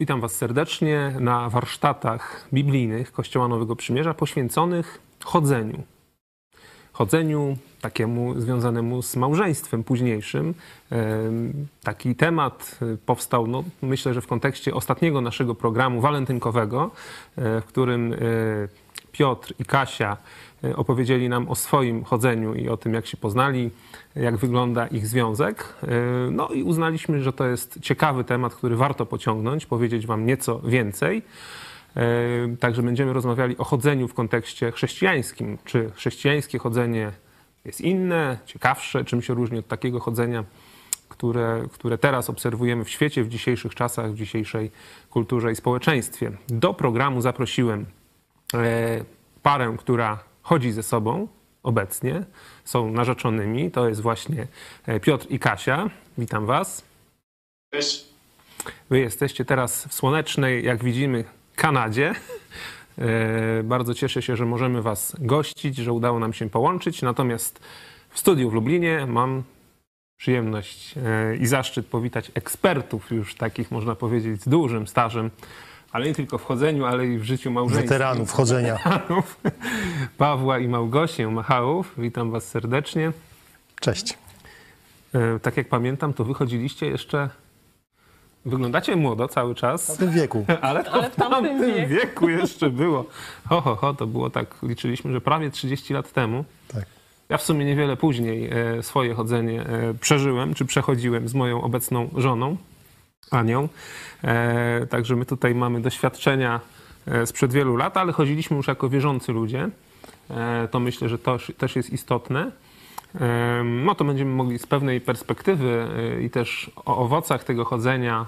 Witam Was serdecznie na warsztatach biblijnych Kościoła Nowego Przymierza poświęconych chodzeniu. Chodzeniu takiemu związanemu z małżeństwem późniejszym. Taki temat powstał, no, myślę, że w kontekście ostatniego naszego programu walentynkowego, e, w którym e, Piotr i Kasia e, opowiedzieli nam o swoim chodzeniu i o tym, jak się poznali, jak wygląda ich związek. E, no i uznaliśmy, że to jest ciekawy temat, który warto pociągnąć, powiedzieć Wam nieco więcej. E, także będziemy rozmawiali o chodzeniu w kontekście chrześcijańskim. Czy chrześcijańskie chodzenie jest inne, ciekawsze, czym się różni od takiego chodzenia, które, które teraz obserwujemy w świecie, w dzisiejszych czasach, w dzisiejszej kulturze i społeczeństwie. Do programu zaprosiłem E, parę, która chodzi ze sobą obecnie, są narzeczonymi. To jest właśnie e, Piotr i Kasia. Witam Was. Cześć. Wy jesteście teraz w słonecznej, jak widzimy, Kanadzie. E, bardzo cieszę się, że możemy Was gościć, że udało nam się połączyć. Natomiast w studiu w Lublinie mam przyjemność i zaszczyt powitać ekspertów, już takich można powiedzieć z dużym stażem ale nie tylko w chodzeniu, ale i w życiu małżeńskim. Weteranów chodzenia. Pawła i Małgosię Machałów. Witam was serdecznie. Cześć. E, tak jak pamiętam, to wychodziliście jeszcze... Wyglądacie młodo cały czas. W tym wieku. Ale to ale w tamtym wieku. wieku jeszcze było. Ho, ho, ho, to było tak, liczyliśmy, że prawie 30 lat temu. Tak. Ja w sumie niewiele później e, swoje chodzenie e, przeżyłem, czy przechodziłem z moją obecną żoną. Anią. E, także my tutaj mamy doświadczenia e, sprzed wielu lat, ale chodziliśmy już jako wierzący ludzie. E, to myślę, że to też jest istotne. No to będziemy mogli z pewnej perspektywy i też o owocach tego chodzenia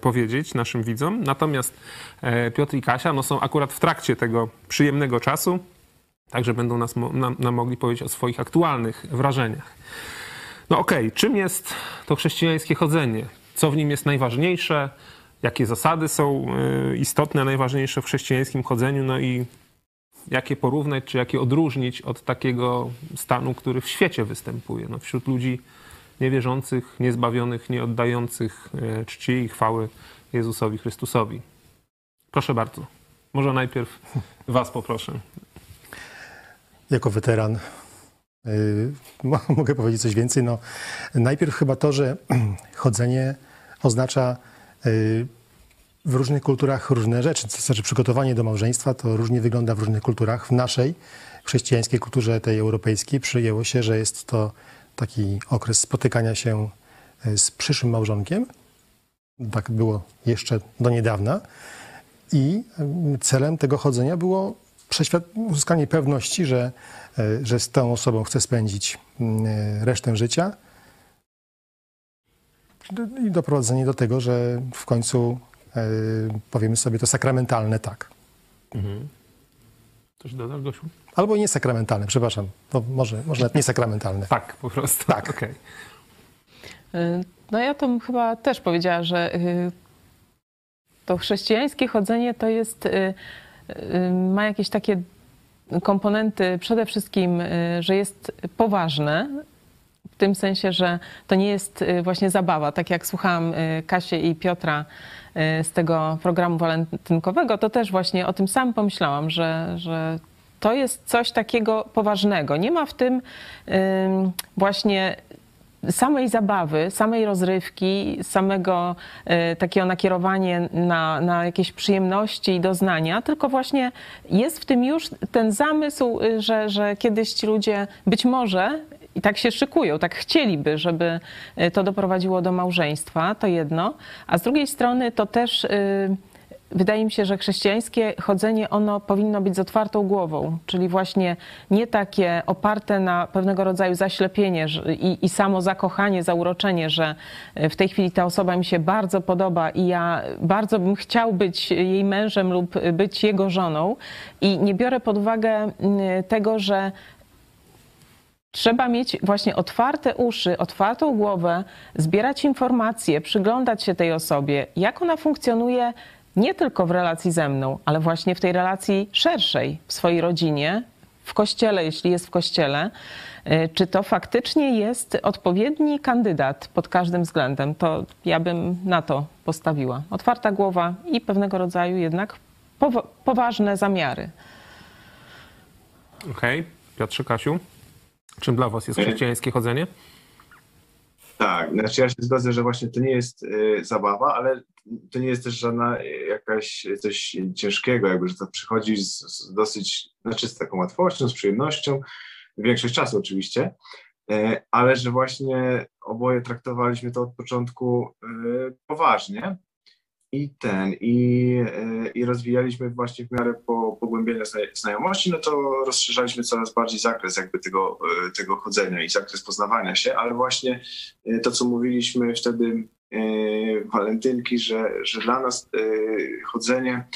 powiedzieć naszym widzom. Natomiast Piotr i Kasia no, są akurat w trakcie tego przyjemnego czasu, także będą nas, nam, nam mogli powiedzieć o swoich aktualnych wrażeniach. No okej, okay. czym jest to chrześcijańskie chodzenie? Co w nim jest najważniejsze, jakie zasady są y, istotne, najważniejsze w chrześcijańskim chodzeniu, no i jakie porównać, czy jakie odróżnić od takiego stanu, który w świecie występuje. No, wśród ludzi niewierzących, niezbawionych, nieoddających y, czci i chwały Jezusowi Chrystusowi. Proszę bardzo. Może najpierw Was poproszę. Jako weteran y, mogę powiedzieć coś więcej. No, najpierw chyba to, że chodzenie oznacza y, w różnych kulturach różne rzeczy. To znaczy przygotowanie do małżeństwa to różnie wygląda w różnych kulturach. W naszej chrześcijańskiej kulturze, tej europejskiej, przyjęło się, że jest to taki okres spotykania się y, z przyszłym małżonkiem. Tak było jeszcze do niedawna. I y, celem tego chodzenia było uzyskanie pewności, że, że z tą osobą chcę spędzić resztę życia i doprowadzenie do tego, że w końcu e, powiemy sobie to sakramentalne tak. Mhm. Coś dodać, Gosiu? Albo niesakramentalne, przepraszam. To może, może nawet niesakramentalne. Tak, po prostu. Tak. Okay. E, no ja to chyba też powiedziała, że y, to chrześcijańskie chodzenie to jest, ma jakieś takie komponenty przede wszystkim, że jest poważne, w tym sensie, że to nie jest y, właśnie zabawa. Tak jak słuchałam y, Kasię i Piotra y, z tego programu walentynkowego, to też właśnie o tym samym pomyślałam, że, że to jest coś takiego poważnego. Nie ma w tym właśnie samej zabawy, samej rozrywki, samego takiego nakierowania na, na jakieś przyjemności i doznania, tylko właśnie jest w tym już ten zamysł, że, że kiedyś ci ludzie być może i tak się szykują, tak chcieliby, żeby y, to doprowadziło do małżeństwa, to jedno. A z drugiej strony to też y, wydaje mi się, że chrześcijańskie chodzenie ono powinno być z otwartą głową, czyli właśnie nie takie oparte na pewnego rodzaju zaślepienie i, i samo zakochanie, zauroczenie, że y, w tej chwili ta osoba mi się bardzo podoba i ja bardzo bym chciał być jej mężem lub być jego żoną i nie biorę pod uwagę tego, że Trzeba mieć właśnie otwarte uszy, otwartą głowę, zbierać informacje, przyglądać się tej osobie, jak ona funkcjonuje nie tylko w relacji ze mną, ale właśnie w tej relacji szerszej, w swojej rodzinie, w kościele, jeśli jest w kościele, y, czy to faktycznie jest odpowiedni kandydat pod każdym względem. To ja bym na to postawiła. Otwarta głowa i pewnego rodzaju jednak poważne zamiary. Okej. Okay. Piotrze, Kasiu, czym dla was jest chrześcijańskie chodzenie? Tak, znaczy ja się zgodzę, że właśnie to nie jest y, zabawa, ale to nie jest też żadna y, jakaś coś ciężkiego, jakby, że to przychodzi z, z dosyć, znaczy z taką łatwością, z przyjemnością, większość czasu oczywiście, y, ale że właśnie oboje traktowaliśmy to od początku y, poważnie i ten, i, e, i rozwijaliśmy właśnie w miarę po, pogłębienia znajomości, no to rozszerzaliśmy coraz bardziej zakres jakby tego, e, tego chodzenia i zakres poznawania się, ale właśnie e, to, co mówiliśmy wtedy walentynki, że, że dla nas chodzenie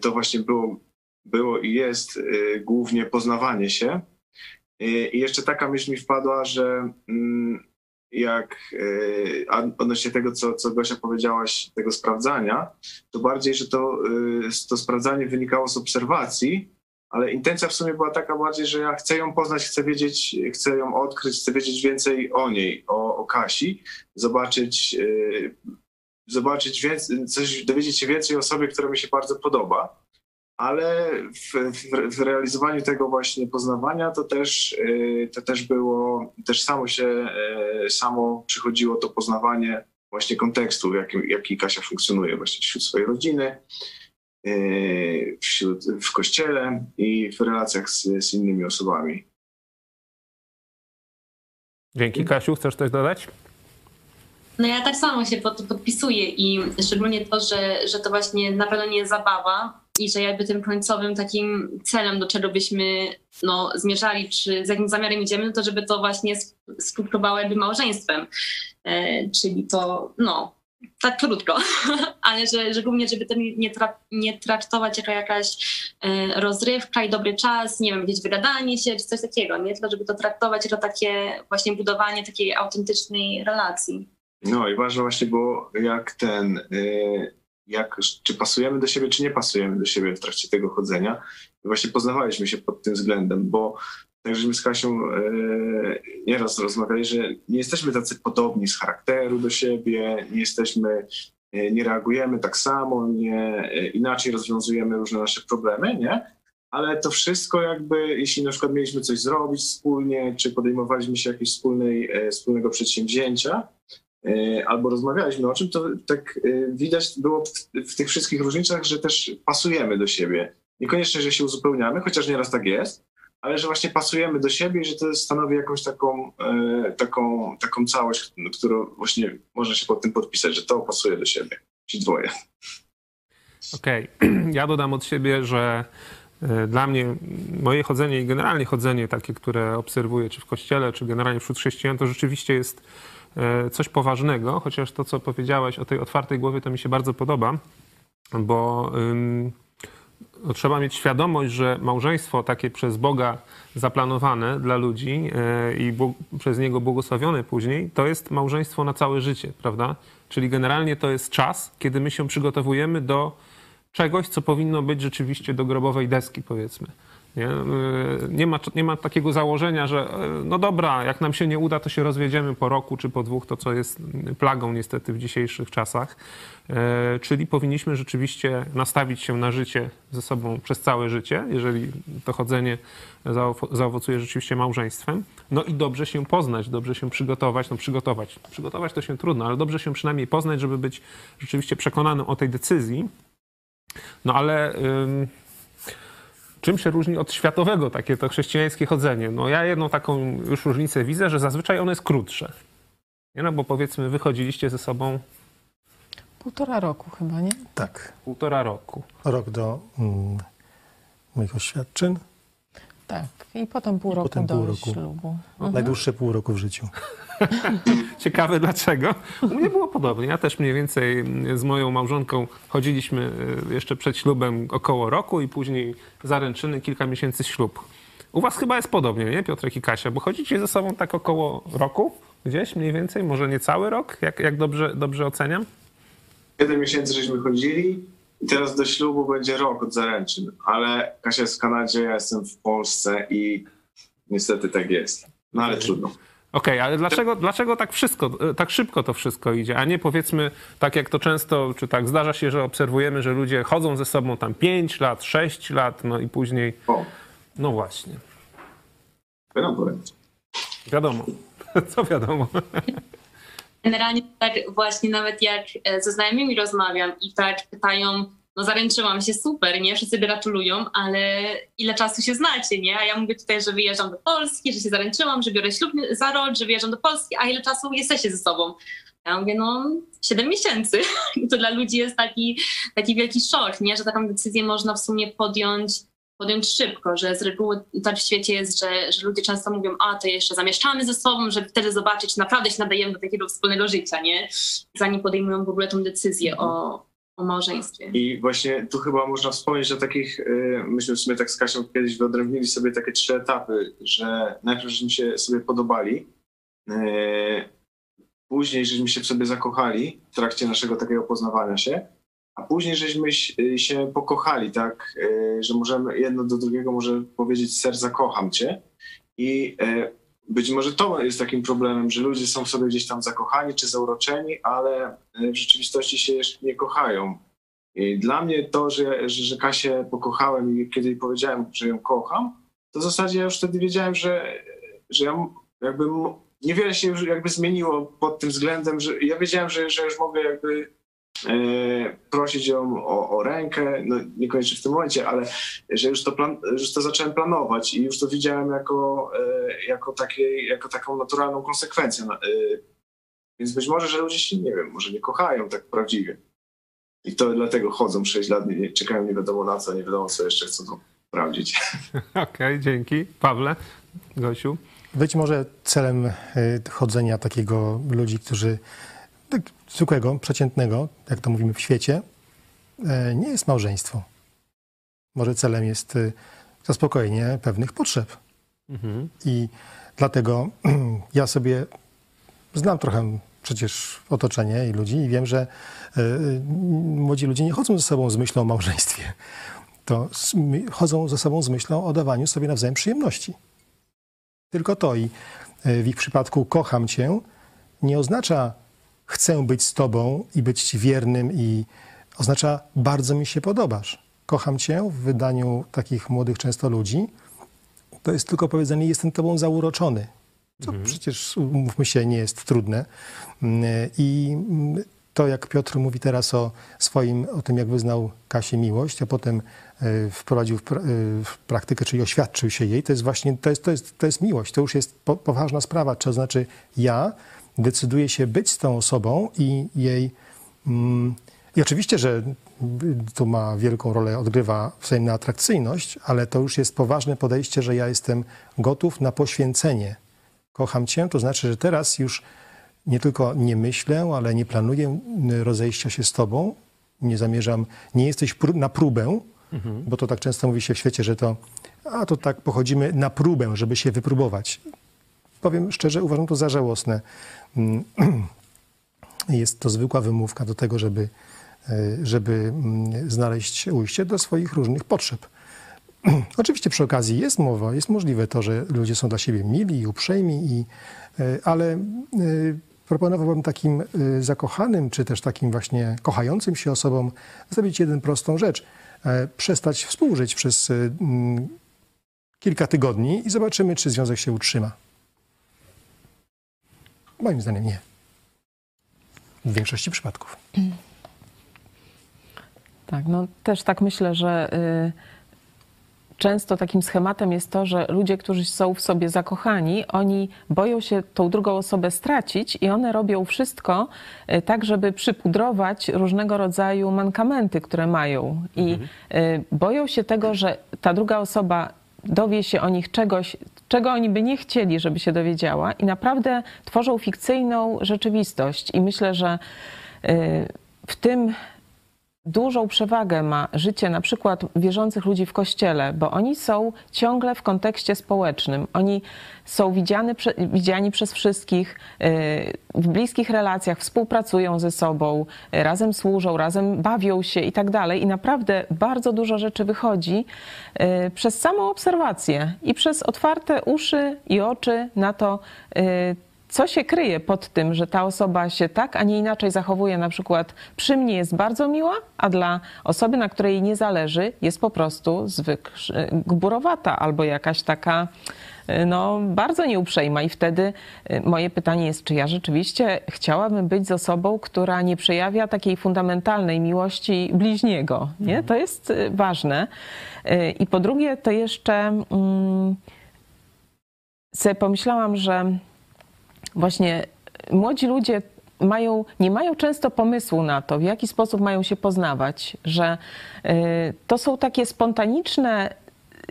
to właśnie było, było i jest głównie poznawanie się. I jeszcze taka myśl mi wpadła, że mm, jak e, odnośnie tego, co, co Gosia powiedziałaś, tego sprawdzania, to bardziej, że to, e, to sprawdzanie wynikało z obserwacji, ale intencja w sumie była taka bardziej, że ja chcę ją poznać, chcę wiedzieć, chcę ją odkryć, chcę wiedzieć więcej o niej, o, o Kasi, zobaczyć, e, zobaczyć więcej, coś, dowiedzieć się więcej o sobie, która mi się bardzo podoba ale w, w, w, realizowaniu tego właśnie poznawania to też, y, to też było, też samo się, y, samo przychodziło to poznawanie właśnie kontekstu, w jakim, jaki Kasia funkcjonuje właśnie wśród swojej rodziny, y, wśród, w kościele i w relacjach z, z innymi osobami. Dzięki. Kasiu, chcesz coś dodać? No ja tak samo się pod, podpisuję i szczególnie to, że, że to właśnie na pewno nie jest zabawa, i że jakby tym końcowym takim celem, do czego byśmy no, zmierzali, czy z jakim zamiarem idziemy, to żeby to właśnie skutkowało jakby małżeństwem. E, czyli to, no, tak krótko, ale że, że głównie, żeby to nie, tra nie traktować jako jakaś e, rozrywka i dobry czas, nie wiem, gdzieś wygadanie się, czy coś takiego, nie? Tylko żeby to traktować jako takie właśnie budowanie takiej autentycznej relacji. No i ważne właśnie było, jak ten, y, jak, czy pasujemy do siebie, czy nie pasujemy do siebie w trakcie tego chodzenia. I właśnie poznawaliśmy się pod tym względem, bo tak żeśmy z Kasią e, nieraz rozmawiali, że nie jesteśmy tacy podobni z charakteru do siebie, nie jesteśmy, e, nie reagujemy tak samo, nie, e, inaczej rozwiązujemy różne nasze problemy, nie? Ale to wszystko jakby, jeśli na przykład mieliśmy coś zrobić wspólnie, czy podejmowaliśmy się jakiegoś wspólnej, e, wspólnego przedsięwzięcia, albo rozmawialiśmy o czym, to tak e, widać było w, tych wszystkich różnicach, że też pasujemy do siebie. Niekoniecznie, że się uzupełniamy, chociaż nieraz tak jest, ale że właśnie pasujemy do siebie i że to stanowi jakąś taką, e, taką, taką całość, którą właśnie można się pod tym podpisać, że to pasuje do siebie, ci dwoje. Okej, okay. ja dodam od siebie, że dla mnie moje chodzenie i generalnie chodzenie takie, które obserwuję, czy w kościele, czy generalnie wśród chrześcijan, to rzeczywiście jest E, coś poważnego, chociaż to, co powiedziałeś o tej otwartej głowie, to mi się bardzo podoba, bo no, trzeba mieć świadomość, że małżeństwo takie przez Boga zaplanowane dla ludzi e, i przez Niego błogosławione później, to jest małżeństwo na całe życie, prawda? Czyli generalnie to jest czas, kiedy my się przygotowujemy do czegoś, co powinno być rzeczywiście do grobowej deski, powiedzmy. Nie? Y, nie, ma, nie ma takiego założenia, że y, no dobra, jak nam się nie uda, to się rozwiedziemy po roku czy po dwóch, to co jest plagą niestety w dzisiejszych czasach. Y, czyli powinniśmy rzeczywiście nastawić się na życie ze sobą przez całe życie, jeżeli to chodzenie zaowocuje rzeczywiście małżeństwem. No i dobrze się poznać, dobrze się przygotować. No przygotować, przygotować to się trudno, ale dobrze się przynajmniej poznać, żeby być rzeczywiście przekonanym o tej decyzji. No ale... Yy, Czym się różni od światowego takie to chrześcijańskie chodzenie? No ja jedną taką już różnicę widzę, że zazwyczaj ono jest krótsze. Nie no, bo powiedzmy wychodziliście ze sobą... Półtora roku chyba, nie? Tak. Półtora roku. Rok do mm, moich oświadczyn. Tak. I potem pół roku potem do pół roku. ślubu. Mhm. Najdłuższe pół roku w życiu. Ciekawe dlaczego. U mnie było podobnie. Ja też mniej więcej z moją małżonką chodziliśmy e, jeszcze przed ślubem około roku i później zaręczyny, kilka miesięcy ślub. U was chyba jest podobnie, nie Piotrek i Kasia? Bo chodzicie ze sobą tak około roku gdzieś mniej więcej? Może nie cały rok? Jak, jak dobrze, dobrze oceniam? Jeden miesięcy żeśmy chodzili, I teraz do ślubu będzie rok od zaręczyn, ale Kasia jest w Kanadzie, ja jestem w Polsce i niestety tak jest. No ale trudno. Okej, okay, ale dlaczego, dlaczego tak wszystko, tak szybko to wszystko idzie, a nie powiedzmy tak jak to często, czy tak zdarza się, że obserwujemy, że ludzie chodzą ze sobą tam 5 lat, 6 lat, no i później... O. No właśnie. Wiadomo. Wiadomo. Co wiadomo? Generalnie tak właśnie nawet jak e, ze znajomymi rozmawiam i tak pytają, no zaręczyłam się, super, nie? Wszyscy gratulują, ale ile czasu się znacie, nie? A ja mówię tutaj, że wyjeżdżam do Polski, że się zaręczyłam, że biorę ślub za rok, że wyjeżdżam do Polski, a ile czasu jesteście ze sobą? Ja mówię, no 7 miesięcy. I to dla ludzi jest taki, taki wielki szok, nie? Że taką decyzję można w sumie podjąć podjąć szybko, że z reguły tak w świecie jest, że, że ludzie często mówią, a to jeszcze zamieszczamy ze sobą, żeby wtedy zobaczyć, czy naprawdę się nadajemy do takiego wspólnego życia, nie? Zanim podejmują w ogóle tą decyzję o, o małżeństwie. I właśnie tu chyba można wspomnieć o takich, y, myśmy w sumie tak z Kasią kiedyś wyodrębnili sobie takie trzy etapy, że najpierw żeśmy się sobie podobali, y, później żeśmy się w sobie zakochali w trakcie naszego takiego poznawania się, a później żeśmy się pokochali, tak, y, że możemy jedno do drugiego może powiedzieć serca kocham cię i być może to jest takim problemem, że ludzie są w sobie gdzieś tam zakochani czy zauroczeni, ale w rzeczywistości się jeszcze nie kochają. I dla mnie to, że, że, Kasię pokochałem i kiedy powiedziałem, że ją kocham, to w zasadzie ja już wtedy wiedziałem, że, że ja jakby niewiele się już jakby zmieniło pod tym względem, że ja wiedziałem, że, że już mogę jakby prosić ją o, o, rękę, no niekoniecznie w tym momencie, ale że już to, plan, już to zacząłem planować i już to widziałem jako, e, jako, takie, jako taką naturalną konsekwencję. E, więc być może, że ludzie się, nie wiem, może nie kochają tak prawdziwie. I to dlatego chodzą 6 lat, nie, czekają nie wiadomo na co, nie wiadomo co jeszcze chcą sprawdzić. Okej, okay, dzięki. Pawle, Gosiu? Być może celem chodzenia takiego ludzi, którzy tak zwykłego, przeciętnego, jak to mówimy w świecie, e, nie jest małżeństwo. Może celem jest e, zaspokojenie pewnych potrzeb. Mhm. I dlatego ja sobie znam trochę przecież otoczenie i ludzi i wiem, że e, młodzi ludzie nie chodzą ze sobą z myślą o małżeństwie. To chodzą ze sobą z myślą o dawaniu sobie nawzajem przyjemności. Tylko to i w ich przypadku kocham cię nie oznacza chcę być z Tobą i być Ci wiernym i oznacza bardzo mi się podobasz. Kocham Cię w wydaniu takich młodych często ludzi. To jest tylko powiedzenie, jestem Tobą zauroczony. Co mhm. przecież, mówmy się, nie jest trudne. I to, jak Piotr mówi teraz o swoim, o tym, jak wyznał Kasię miłość, a potem e, wprowadził w, e, w praktykę, czyli oświadczył się jej, to jest właśnie, to jest, to jest, to jest miłość. To już jest po, poważna sprawa. To znaczy ja decyduje się być z tą osobą i jej. Mm, I oczywiście, że tu ma wielką rolę, odgrywa wzajemna atrakcyjność, ale to już jest poważne podejście, że ja jestem gotów na poświęcenie. Kocham Cię, to znaczy, że teraz już nie tylko nie myślę, ale nie planuję rozejścia się z Tobą, nie zamierzam, nie jesteś na próbę, mhm. bo to tak często mówi się w świecie, że to, a to tak pochodzimy na próbę, żeby się wypróbować. Powiem szczerze, uważam to za żałosne. Mm, jest to zwykła wymówka do tego, żeby, e, żeby mm, znaleźć ujście do swoich różnych potrzeb. Oczywiście przy okazji jest mowa, jest możliwe to, że ludzie są dla siebie mili i uprzejmi, i, e, ale e, proponowałbym takim zakochanym, czy też takim właśnie kochającym się osobom zrobić jedną prostą rzecz. Przestać współżyć przez kilka tygodni i zobaczymy, czy związek się utrzyma. Moim zdaniem nie. W większości przypadków. Tak, no też tak myślę, że y, często takim schematem jest to, że ludzie, którzy są w sobie zakochani, oni boją się tą drugą osobę stracić i one robią wszystko y, tak, żeby przypudrować różnego rodzaju mankamenty, które mają. I mhm. y, boją się tego, że ta druga osoba dowie się o nich czegoś, czego oni by nie chcieli, żeby się dowiedziała, i naprawdę tworzą fikcyjną rzeczywistość. I myślę, że y, w tym dużą przewagę ma życie na przykład wierzących ludzi w kościele, bo oni są ciągle w kontekście społecznym. Oni są widziani, widziani przez wszystkich y, w bliskich relacjach, współpracują ze sobą, razem służą, razem bawią się i tak dalej. I naprawdę bardzo dużo rzeczy wychodzi y, przez samą obserwację i przez otwarte uszy i oczy na to, y, co się kryje pod tym, że ta osoba się tak, a nie inaczej zachowuje, na przykład przy mnie jest bardzo miła, a dla osoby, na której nie zależy, jest po prostu zwykł gburowata albo jakaś taka no, bardzo nieuprzejma. I wtedy y, moje pytanie jest, czy ja rzeczywiście chciałabym być z osobą, która nie przejawia takiej fundamentalnej miłości bliźniego. Nie? To jest ważne. I po drugie, to jeszcze mm, sobie pomyślałam, że właśnie młodzi ludzie mają, nie mają często pomysłu na to, w jaki sposób mają się poznawać, że y, to są takie spontaniczne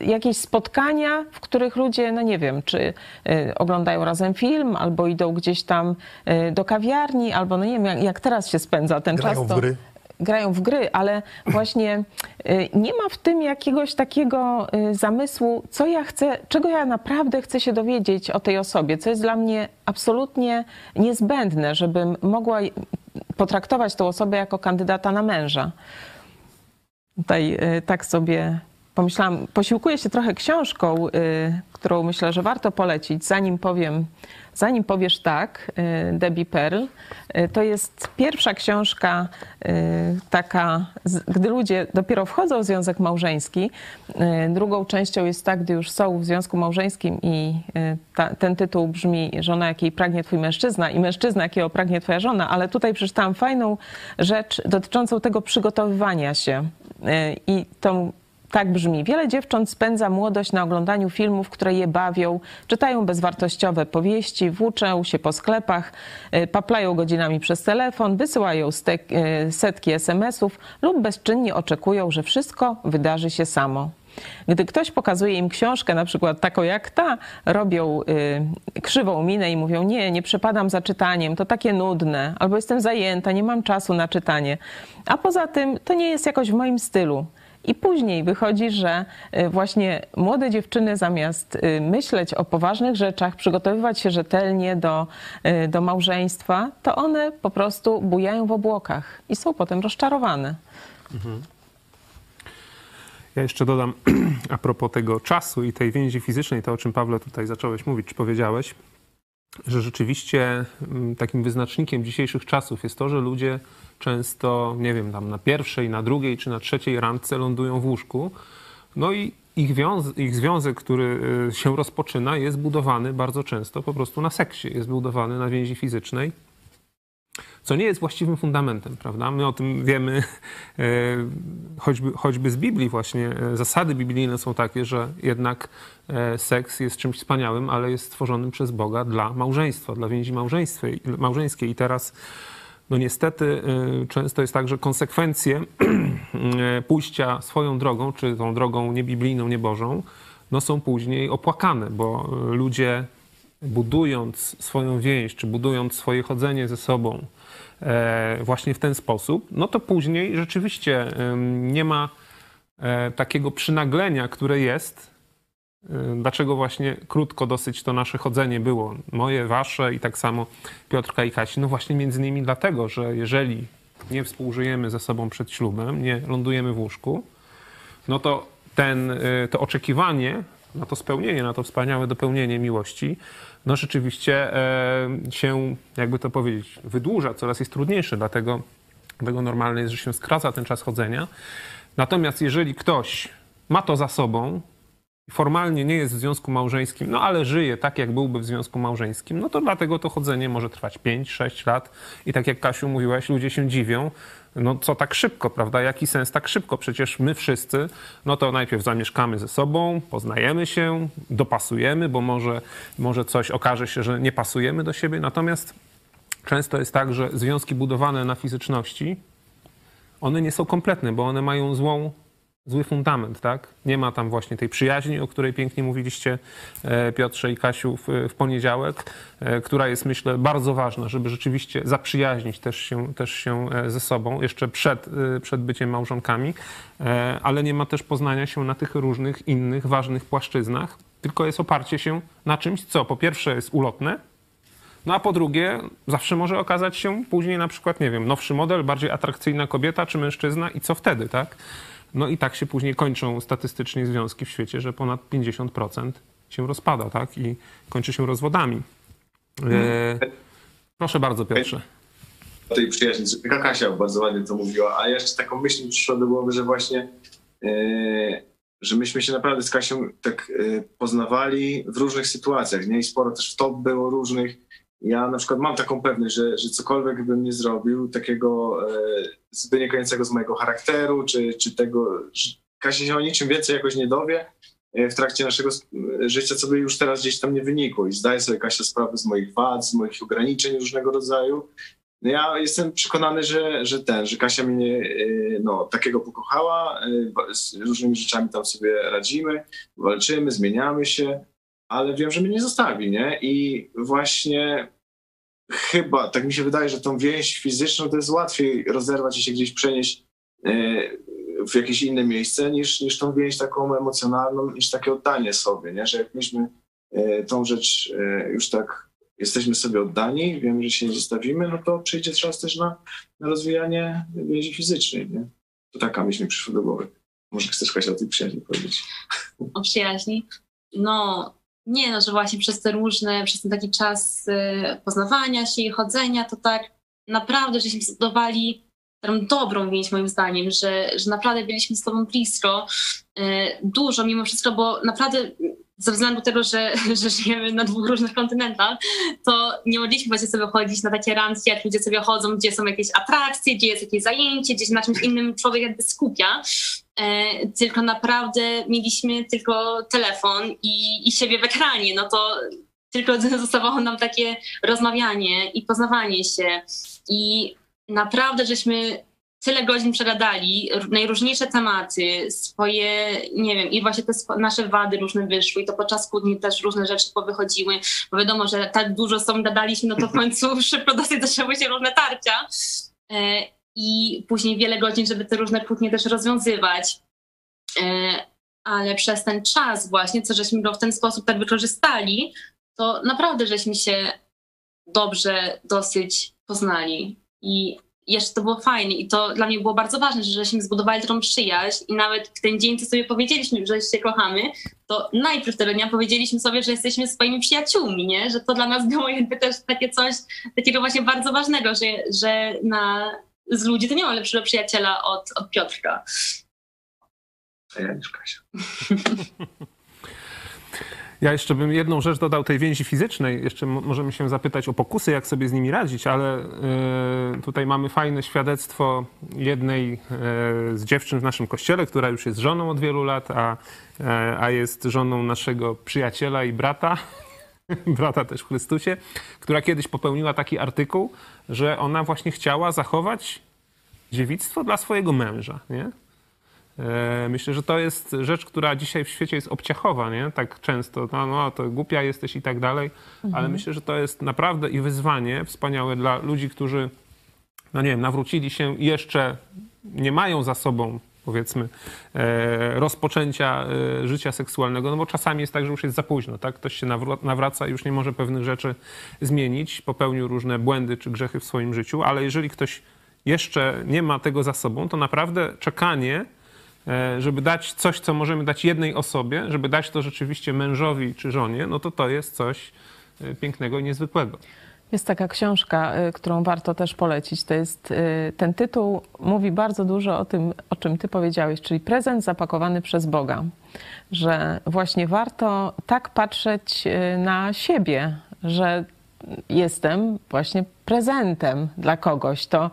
jakieś spotkania, w których ludzie, no nie wiem, czy y, oglądają razem film, albo idą gdzieś tam y, do kawiarni, albo no nie wiem, jak, jak teraz się spędza ten Grają czas. To... W gry grają w gry, ale właśnie y, nie ma w tym jakiegoś takiego y, zamysłu, co ja chcę, czego ja naprawdę chcę się dowiedzieć o tej osobie, co jest dla mnie absolutnie niezbędne, żebym mogła potraktować tą osobę jako kandydata na męża. Tutaj y, tak sobie pomyślałam, posiłkuję się trochę książką, którą myślę, że warto polecić, zanim powiem Zanim powiesz tak, y, Debbie Pearl, y, to jest pierwsza książka y, taka, gdy ludzie dopiero wchodzą w związek małżeński. Drugą częścią jest tak, gdy już są w związku małżeńskim i ta, ten tytuł brzmi Żona, jakiej pragnie twój mężczyzna i mężczyzna, jakiego pragnie twoja żona, ale tutaj przeczytałam fajną rzecz dotyczącą tego przygotowywania się i tą tak brzmi. Wiele dziewcząt spędza młodość na oglądaniu filmów, które je bawią, czytają bezwartościowe powieści, włóczą się po sklepach, y, paplają godzinami przez telefon, wysyłają y, setki SMS-ów lub bezczynnie oczekują, że wszystko wydarzy się samo. Gdy ktoś pokazuje im książkę, na przykład taką jak ta, robią y, krzywą minę i mówią: Nie, nie przepadam za czytaniem, to takie nudne, albo jestem zajęta, nie mam czasu na czytanie. A poza tym to nie jest jakoś w moim stylu. I później wychodzi, że y, właśnie młode dziewczyny zamiast y, myśleć o poważnych rzeczach, przygotowywać się rzetelnie do, y, do małżeństwa, to one po prostu bujają w obłokach i są potem rozczarowane. Mhm. Ja jeszcze dodam a propos tego czasu i tej więzi fizycznej, to o czym Pawle tutaj zacząłeś mówić, czy powiedziałeś, że rzeczywiście mm, takim wyznacznikiem dzisiejszych czasów jest to, że ludzie często, nie wiem, tam na pierwszej, na drugiej czy na trzeciej randce lądują w łóżku. No i ich, ich związek, który y, się rozpoczyna, jest budowany bardzo często po prostu na seksie, jest budowany na więzi fizycznej, co nie jest właściwym fundamentem, prawda? My o tym wiemy e, choćby, choćby z Biblii właśnie. E, zasady biblijne są takie, że jednak seks jest czymś wspaniałym, ale jest stworzonym przez Boga dla małżeństwa, dla więzi małżeńskiej. I teraz no niestety y, często jest tak, że konsekwencje y, pójścia swoją drogą, czy tą drogą niebiblijną, niebożą, no są później opłakane, bo ludzie budując swoją więź, czy budując swoje chodzenie ze sobą e, właśnie w ten sposób, no to później rzeczywiście nie ma e, takiego przynaglenia, które jest dlaczego właśnie krótko dosyć to nasze chodzenie było, moje, wasze i tak samo Piotrka i Kasi? No właśnie między innymi dlatego, że jeżeli nie współżyjemy ze sobą przed ślubem, nie lądujemy w łóżku, no to ten, y, to oczekiwanie na to spełnienie, na to wspaniałe dopełnienie miłości, no rzeczywiście e, się, jakby to powiedzieć, wydłuża, coraz jest trudniejsze, dlatego, dlatego normalne jest, że się skraca ten czas chodzenia. Natomiast jeżeli ktoś ma to za sobą, formalnie nie jest w związku małżeńskim, no ale żyje tak, jak byłby w związku małżeńskim, no to dlatego to chodzenie może trwać 5-6 lat. I tak jak Kasiu mówiłaś, ludzie się dziwią, no co tak szybko, prawda? Jaki sens tak szybko? Przecież my wszyscy, no to najpierw zamieszkamy ze sobą, poznajemy się, dopasujemy, bo może, może coś okaże się, że nie pasujemy do siebie. Natomiast często jest tak, że związki budowane na fizyczności, one nie są kompletne, bo one mają złą zły fundament, tak? Nie ma tam właśnie tej przyjaźni, o której pięknie mówiliście e, Piotrze i Kasiu w, w poniedziałek, e, która jest myślę bardzo ważna, żeby rzeczywiście zaprzyjaźnić też się, też się e, ze sobą jeszcze przed, przed byciem małżonkami, ale nie ma też poznania się na tych różnych innych ważnych płaszczyznach, tylko jest oparcie się na czymś, co po pierwsze jest ulotne, no a po drugie, zawsze może okazać się później na przykład, nie wiem, nowszy model, bardziej atrakcyjna kobieta czy mężczyzna i co wtedy, tak? No i tak się później kończą statystycznie związki w świecie, że ponad 50% się rozpada, tak? I kończy się rozwodami. E, proszę bardzo, Piotrze. Tej przyjaźni. Kasia bardzo ładnie to mówiła, a jeszcze taką myśl przyszła do głowy, że właśnie e, że myśmy się naprawdę z Kasią tak e, poznawali w różnych sytuacjach, nie? I sporo też w top było różnych ja na przykład mam taką pewność, że, że cokolwiek bym nie zrobił, takiego e, wynikającego z mojego charakteru, czy, czy tego, że Kasia się o niczym więcej jakoś nie dowie e, w trakcie naszego życia, co by już teraz gdzieś tam nie wynikło. I zdaje sobie Kasia sprawę z moich wad, z moich ograniczeń różnego rodzaju. No ja jestem przekonany, że, że ten, że Kasia mnie e, no, takiego pokochała, e, z różnymi rzeczami tam sobie radzimy, walczymy, zmieniamy się ale wiem, że mnie nie zostawi, nie? I właśnie chyba, tak mi się wydaje, że tą więź fizyczną to jest łatwiej rozerwać i się gdzieś przenieść e, w jakieś inne miejsce niż, niż tą więź taką emocjonalną, niż takie oddanie sobie, nie? Że jak myśmy e, tą rzecz e, już tak jesteśmy sobie oddani, wiemy, że się nie zostawimy, no to przyjdzie czas też na, na rozwijanie więzi fizycznej, nie? To taka myśl mi przyszła do głowy. Może chcesz Kasia o tej przyjaźni powiedzieć? O przyjaźni? No, nie, no, że właśnie przez te różne, przez ten taki czas y, poznawania się i chodzenia, to tak naprawdę, żeśmy zbudowali dobrą więź moim zdaniem, że, że naprawdę byliśmy z tobą blisko, y, dużo mimo wszystko, bo naprawdę ze względu tego, że, że żyjemy na dwóch różnych kontynentach, to nie mogliśmy właśnie sobie chodzić na takie randki, jak ludzie sobie chodzą, gdzie są jakieś atrakcje, gdzie jest jakieś zajęcie, gdzieś na czymś innym człowiek jakby skupia, tylko naprawdę mieliśmy tylko telefon i, i siebie w ekranie, no to tylko zostawało nam takie rozmawianie i poznawanie się. I naprawdę żeśmy tyle godzin przegadali, najróżniejsze tematy, swoje, nie wiem, i właśnie te nasze wady różne wyszły i to podczas kłótni też różne rzeczy powychodziły, bo wiadomo, że tak dużo sobą gadaliśmy, no to w końcu szybko dosyć zaczęły się różne tarcia. E, i później wiele godzin, żeby te różne kłótnie też rozwiązywać. E, ale przez ten czas właśnie, co żeśmy go w ten sposób tak wykorzystali, to naprawdę żeśmy się dobrze dosyć poznali. I jeszcze to było fajne i to dla mnie było bardzo ważne, że żeśmy zbudowali taką przyjaźń i nawet w ten dzień, co sobie powiedzieliśmy, że się kochamy, to najpierw tego dnia powiedzieliśmy sobie, że jesteśmy swoimi przyjaciółmi, nie? Że to dla nas było jakby też takie coś takiego właśnie bardzo ważnego, że, że na, z ludzi to nie ma lepszego przyjaciela od, od Piotrka. A ja niż Kasia. Ja jeszcze bym jedną rzecz dodał tej więzi fizycznej. Jeszcze możemy się zapytać o pokusy, jak sobie z nimi radzić, ale y, tutaj mamy fajne świadectwo jednej y, z dziewczyn w naszym kościele, która już jest żoną od wielu lat, a, y, a jest żoną naszego przyjaciela i brata, brata też w Chrystusie, która kiedyś popełniła taki artykuł, że ona właśnie chciała zachować dziewictwo dla swojego męża, nie? E, myślę, że to jest rzecz, która dzisiaj w świecie jest obciachowa, nie? Tak często, no, no to głupia jesteś i tak dalej, mhm. ale myślę, że to jest naprawdę i wyzwanie wspaniałe dla ludzi, którzy, no nie wiem, nawrócili się i jeszcze nie mają za sobą powiedzmy, e, rozpoczęcia e, życia seksualnego, no bo czasami jest tak, że już jest za późno, tak? Ktoś się nawraca i już nie może pewnych rzeczy zmienić, popełnił różne błędy czy grzechy w swoim życiu, ale jeżeli ktoś jeszcze nie ma tego za sobą, to naprawdę czekanie E, żeby dać coś, co możemy dać jednej osobie, żeby dać to rzeczywiście mężowi czy żonie, no to to jest coś pięknego i niezwykłego. Jest taka książka, e, którą warto też polecić. To jest ten tytuł mówi bardzo dużo o tym, o czym ty powiedziałeś, czyli prezent zapakowany przez Boga. Że właśnie warto tak patrzeć na siebie, że jestem właśnie prezentem dla kogoś. To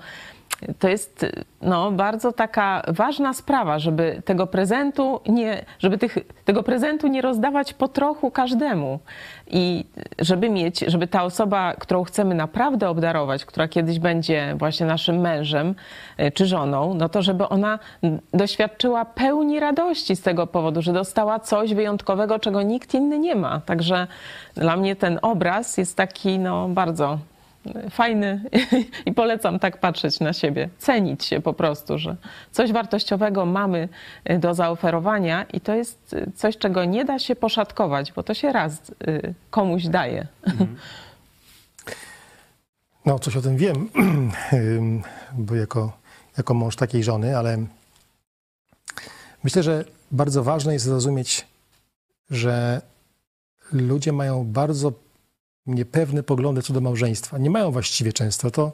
to jest no, bardzo taka ważna sprawa, żeby tego prezentu nie, żeby tych, tego prezentu nie rozdawać po trochu każdemu. I żeby mieć, żeby ta osoba, którą chcemy naprawdę obdarować, która kiedyś będzie właśnie naszym mężem e, czy żoną, no to żeby ona doświadczyła pełni radości z tego powodu, że dostała coś wyjątkowego, czego nikt inny nie ma. Także dla mnie ten obraz jest taki no, bardzo fajny i polecam tak patrzeć na siebie, cenić się po prostu, że coś wartościowego mamy y, do zaoferowania i to jest y, coś, czego nie da się poszatkować, bo to się raz y, komuś daje. Mhm. No, coś o tym wiem, bo jako, jako mąż takiej żony, ale myślę, że bardzo ważne jest zrozumieć, że ludzie mają bardzo niepewne poglądy co do małżeństwa. Nie mają właściwie często. To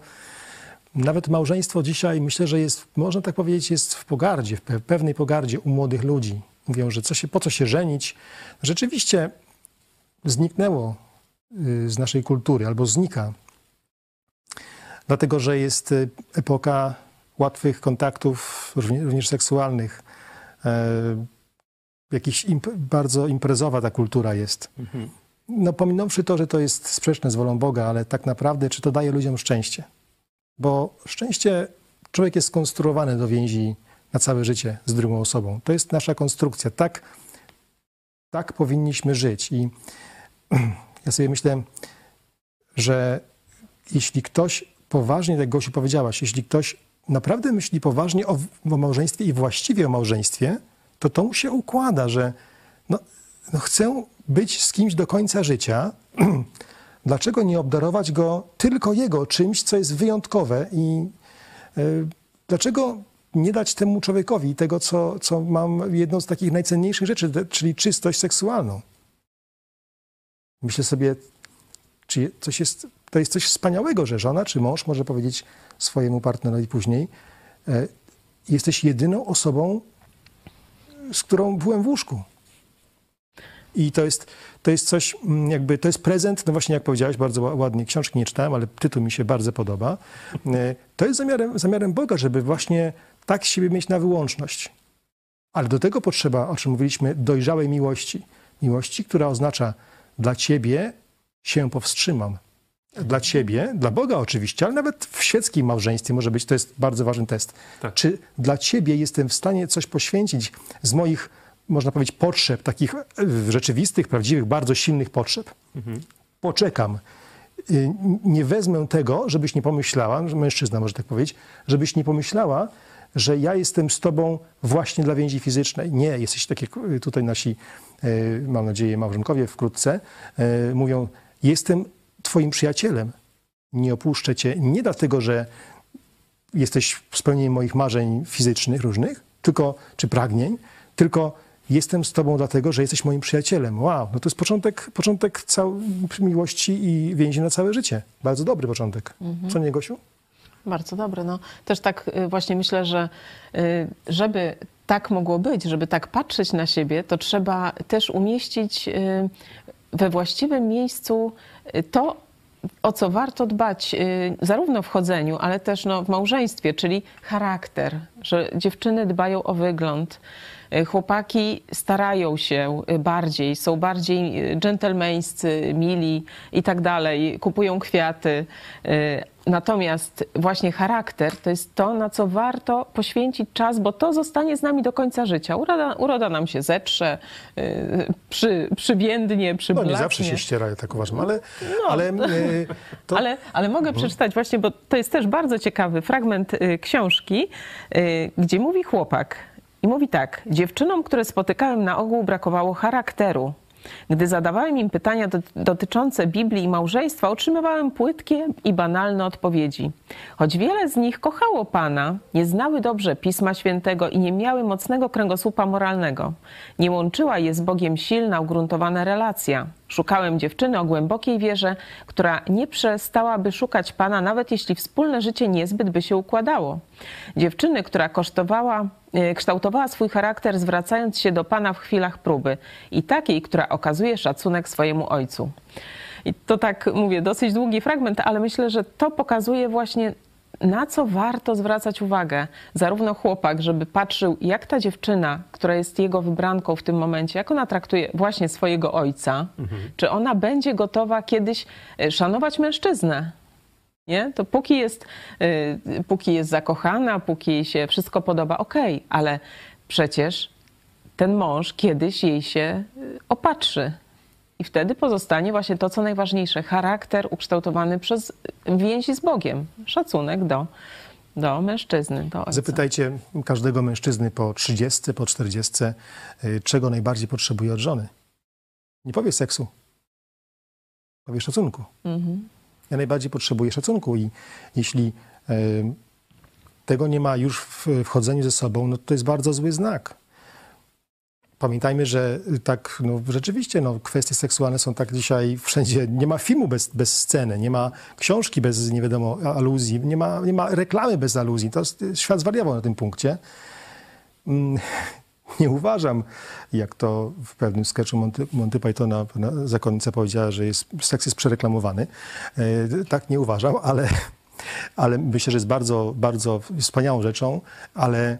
nawet małżeństwo dzisiaj myślę, że jest, można tak powiedzieć, jest w pogardzie, w pewnej pogardzie u młodych ludzi. Mówią, że co się, po co się żenić. Rzeczywiście zniknęło y, z naszej kultury albo znika. Dlatego, że jest y, epoka łatwych kontaktów, również seksualnych. E, jakiś imp bardzo imprezowa ta kultura jest. Mhm no pominąwszy to, że to jest sprzeczne z wolą Boga, ale tak naprawdę, czy to daje ludziom szczęście? Bo szczęście, człowiek jest skonstruowany do więzi na całe życie z drugą osobą. To jest nasza konstrukcja. Tak, tak powinniśmy żyć. I ja sobie myślę, że jeśli ktoś poważnie, jak Gosiu powiedziałaś, jeśli ktoś naprawdę myśli poważnie o, o małżeństwie i właściwie o małżeństwie, to to mu się układa, że no, no chcę być z kimś do końca życia, dlaczego nie obdarować go tylko jego czymś, co jest wyjątkowe i y, dlaczego nie dać temu człowiekowi tego, co, co mam jedną z takich najcenniejszych rzeczy, czyli czystość seksualną. Myślę sobie, czy coś jest, to jest coś wspaniałego, że żona czy mąż może powiedzieć swojemu partnerowi później, y, jesteś jedyną osobą, z którą byłem w łóżku. I to jest, to jest coś, mm, jakby, to jest prezent, no właśnie jak powiedziałeś, bardzo ładnie, książki nie czytałem, ale tytuł mi się bardzo podoba. E, to jest zamiarem, zamiarem Boga, żeby właśnie tak siebie mieć na wyłączność. Ale do tego potrzeba, o czym mówiliśmy, dojrzałej miłości. Miłości, która oznacza dla Ciebie się powstrzymam. Dla Ciebie, dla Boga oczywiście, ale nawet w świeckim małżeństwie może być, to jest bardzo ważny test. Tak. Czy dla Ciebie jestem w stanie coś poświęcić z moich można powiedzieć, potrzeb, takich rzeczywistych, prawdziwych, bardzo silnych potrzeb. Mhm. Poczekam. Y, nie wezmę tego, żebyś nie pomyślała, mężczyzna może tak powiedzieć, żebyś nie pomyślała, że ja jestem z tobą właśnie dla więzi fizycznej. Nie, jesteś takie, tutaj nasi, e, mam nadzieję, małżonkowie wkrótce mówią, jestem twoim przyjacielem. Nie opuszczę cię nie dlatego, że jesteś spełnieniem moich marzeń fizycznych różnych, tylko, czy pragnień, tylko jestem z tobą dlatego, że jesteś moim przyjacielem. Wow, no to jest początek, początek całej miłości i więzi na całe życie. Bardzo dobry początek. Mhm. Co nie, Gosiu? Bardzo dobry. No, też tak y, właśnie myślę, że y, żeby tak mogło być, żeby tak patrzeć na siebie, to trzeba też umieścić y, we właściwym miejscu to, o co warto dbać, zarówno w chodzeniu, ale też no, w małżeństwie, czyli charakter, że dziewczyny dbają o wygląd, chłopaki starają się e, bardziej, są bardziej e, dżentelmeńscy, mili i tak dalej, kupują kwiaty. Natomiast właśnie charakter to jest to, na co warto poświęcić czas, bo to zostanie z nami do końca życia. Uroda, uroda nam się zetrze, przy, przybiędnie, przyblatnie. No nie zawsze się ściera, ja tak uważam, ale... No, ale, to... ale, ale mogę mhm. przeczytać właśnie, bo to jest też bardzo ciekawy fragment książki, gdzie mówi chłopak, i mówi tak: Dziewczynom, które spotykałem na ogół, brakowało charakteru. Gdy zadawałem im pytania dotyczące Biblii i małżeństwa, otrzymywałem płytkie i banalne odpowiedzi. Choć wiele z nich kochało Pana, nie znały dobrze Pisma Świętego i nie miały mocnego kręgosłupa moralnego. Nie łączyła je z Bogiem silna, ugruntowana relacja. Szukałem dziewczyny o głębokiej wierze, która nie przestałaby szukać Pana, nawet jeśli wspólne życie niezbyt by się układało. Dziewczyny, która kosztowała, kształtowała swój charakter, zwracając się do Pana w chwilach próby, i takiej, która okazuje szacunek swojemu ojcu. I to tak mówię, dosyć długi fragment, ale myślę, że to pokazuje właśnie na co warto zwracać uwagę, zarówno chłopak, żeby patrzył, jak ta dziewczyna, która jest jego wybranką w tym momencie, jak ona traktuje właśnie swojego ojca, mhm. czy ona będzie gotowa kiedyś e, szanować mężczyznę. Nie? To póki jest, yy, póki jest zakochana, póki jej się wszystko podoba, okej, okay, ale przecież ten mąż kiedyś jej się y, opatrzy. I wtedy pozostanie właśnie to, co najważniejsze charakter ukształtowany przez więzi z Bogiem, szacunek do, do mężczyzny. Do. Zapytajcie każdego mężczyzny po 30, po 40, y, czego najbardziej potrzebuje od żony. Nie powie seksu, powie szacunku. Mhm. Ja najbardziej potrzebuję szacunku i jeśli y, tego nie ma już w wchodzeniu ze sobą, no to jest bardzo zły znak pamiętajmy, że tak no, rzeczywiście no, kwestie seksualne są tak dzisiaj wszędzie. Nie ma filmu bez, bez sceny, nie ma książki bez nie wiadomo aluzji, nie ma, nie ma reklamy bez aluzji. To świat zwariował na tym punkcie. Nie uważam, jak to w pewnym sketchu Monty, Monty Pythona zakonnica powiedziała, że jest, seks jest przereklamowany. E, tak nie uważam, ale, ale myślę, że jest bardzo, bardzo wspaniałą rzeczą, ale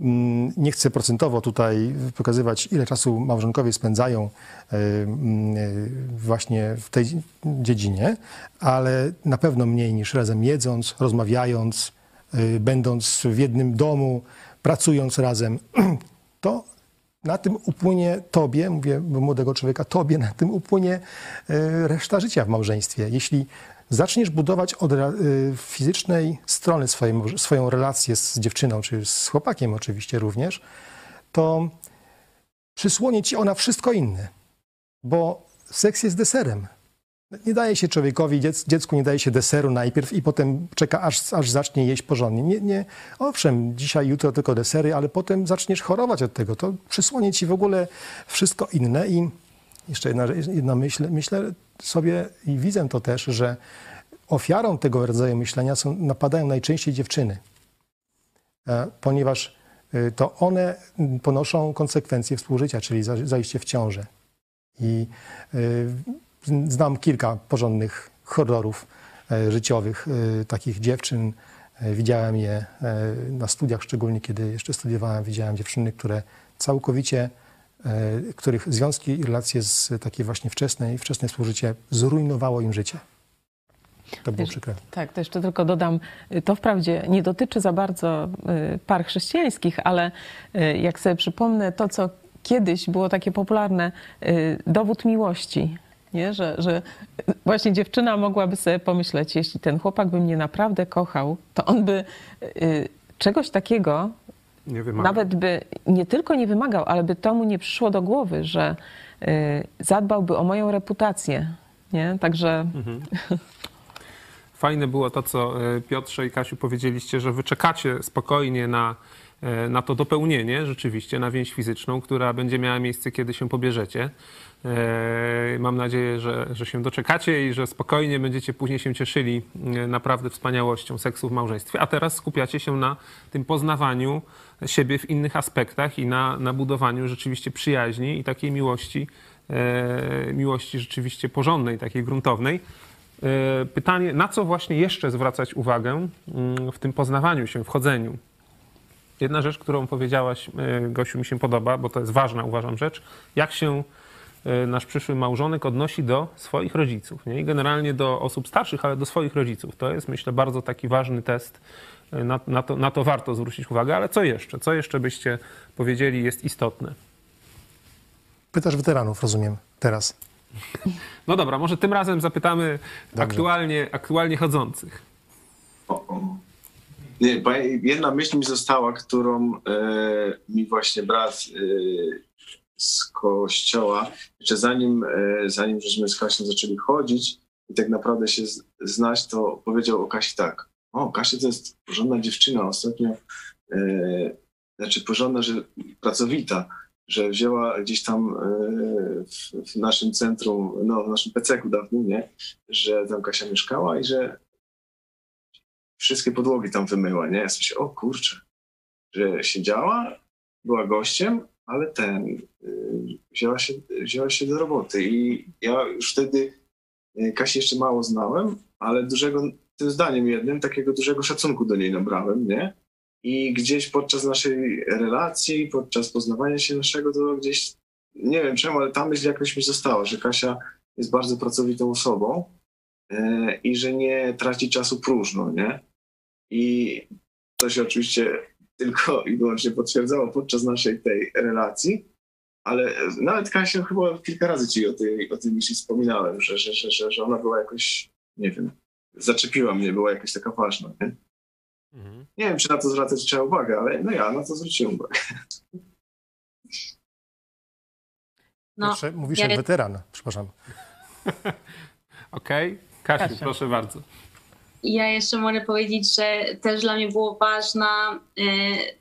Mm, nie chcę procentowo tutaj pokazywać, ile czasu małżonkowie spędzają e, mm, e, właśnie w tej dziedzinie, ale na pewno mniej niż razem jedząc, rozmawiając, będąc w jednym domu, pracując razem. To na tym upłynie tobie, mówię młodego człowieka, tobie na tym upłynie reszta życia w małżeństwie. Jeśli zaczniesz budować od y, fizycznej strony swoją, swoją relację z dziewczyną, czy z chłopakiem oczywiście również, to przysłonie ci ona wszystko inne. Bo seks jest deserem. Nie daje się człowiekowi, dziecku nie daje się deseru najpierw i potem czeka, aż, aż zacznie jeść porządnie. Nie, nie, owszem, dzisiaj, jutro tylko desery, ale potem zaczniesz chorować od tego. To przysłonie ci w ogóle wszystko inne i jeszcze jedna, jedna myśl, myślę sobie i widzę to też, że ofiarą tego rodzaju myślenia są, napadają najczęściej dziewczyny, e, ponieważ e, to one ponoszą konsekwencje współżycia, czyli zajście w ciążę. I e, znam kilka porządnych horrorów życiowych takich dziewczyn. Widziałem je na studiach, szczególnie kiedy jeszcze studiowałem, widziałem dziewczyny, które całkowicie E, których związki i relacje z takiej właśnie wczesnej, wczesne współżycie zrujnowało im życie. To było przykre. Tak, to jeszcze tylko dodam, to wprawdzie nie dotyczy za bardzo y, par chrześcijańskich, ale y, jak sobie przypomnę to, co kiedyś było takie popularne, y, dowód miłości, nie? Że, że właśnie dziewczyna mogłaby sobie pomyśleć, jeśli ten chłopak by mnie naprawdę kochał, to on by czegoś takiego nawet by nie tylko nie wymagał, ale by to mu nie przyszło do głowy, że y, zadbałby o moją reputację. Nie? Także. Mhm. Fajne było to, co y, Piotrze i Kasiu powiedzieliście, że wy czekacie spokojnie na, y, na to dopełnienie, rzeczywiście, na więź fizyczną, która będzie miała miejsce, kiedy się pobierzecie. E, mam nadzieję, że, że się doczekacie i że spokojnie będziecie później się cieszyli e, naprawdę wspaniałością seksu w małżeństwie. A teraz skupiacie się na tym poznawaniu siebie w innych aspektach i na, na budowaniu rzeczywiście przyjaźni i takiej miłości, e, miłości rzeczywiście porządnej, takiej gruntownej. Pytanie, na co właśnie jeszcze zwracać uwagę mm, w tym poznawaniu się, wchodzeniu? Jedna rzecz, którą powiedziałaś, Gosiu, mi się podoba, bo to jest ważna, uważam, rzecz. Jak się E, nasz przyszły małżonek odnosi do swoich rodziców. Nie? I generalnie do osób starszych, ale do swoich rodziców. To jest, myślę, bardzo taki ważny test. E, na, na, to, na to warto zwrócić uwagę. Ale co jeszcze? Co jeszcze byście powiedzieli jest istotne? Pytasz weteranów, rozumiem, teraz. No dobra, może tym razem zapytamy aktualnie, aktualnie chodzących. Nie, jedna myśl mi została, którą e, mi właśnie brat e, z kościoła, jeszcze zanim, e, zanim żeśmy z Kasią zaczęli chodzić i tak naprawdę się znać, to powiedział o Kasi tak, o, Kasia to jest porządna dziewczyna, ostatnio, znaczy porządna, że pracowita, że wzięła gdzieś tam w, w, naszym centrum, no w naszym peceku dawnym, nie, że tam Kasia mieszkała i że wszystkie podłogi tam wymyła, nie? Ja sobie, o kurczę, że siedziała, była gościem, ale ten, y, wzięła się, wzięła się do roboty i ja już wtedy y, Kasi jeszcze mało znałem, ale dużego tym zdaniem jednym takiego dużego szacunku do niej nabrałem, nie? I gdzieś podczas naszej relacji, podczas poznawania się naszego, to gdzieś, nie wiem czemu, ale ta myśl jakoś mi została, że Kasia jest bardzo pracowitą osobą e, i że nie traci czasu próżno, nie? I to się oczywiście tylko i wyłącznie potwierdzało podczas naszej tej relacji, ale nawet Kasia chyba kilka razy ci o tej, o tej myśli wspominałem, że, że, że, że, że ona była jakoś, nie wiem, zaczepiła mnie, była jakaś taka ważna, nie? Mhm. Nie wiem, czy na to zwracać trzeba uwagę, ale no ja na to zwróciłem uwagę. No, Jeszcze mówisz ja... jak weteran, przepraszam. Okej, okay. Kasiu, Kasia. proszę bardzo. Ja jeszcze mogę powiedzieć, że też dla mnie było ważna y,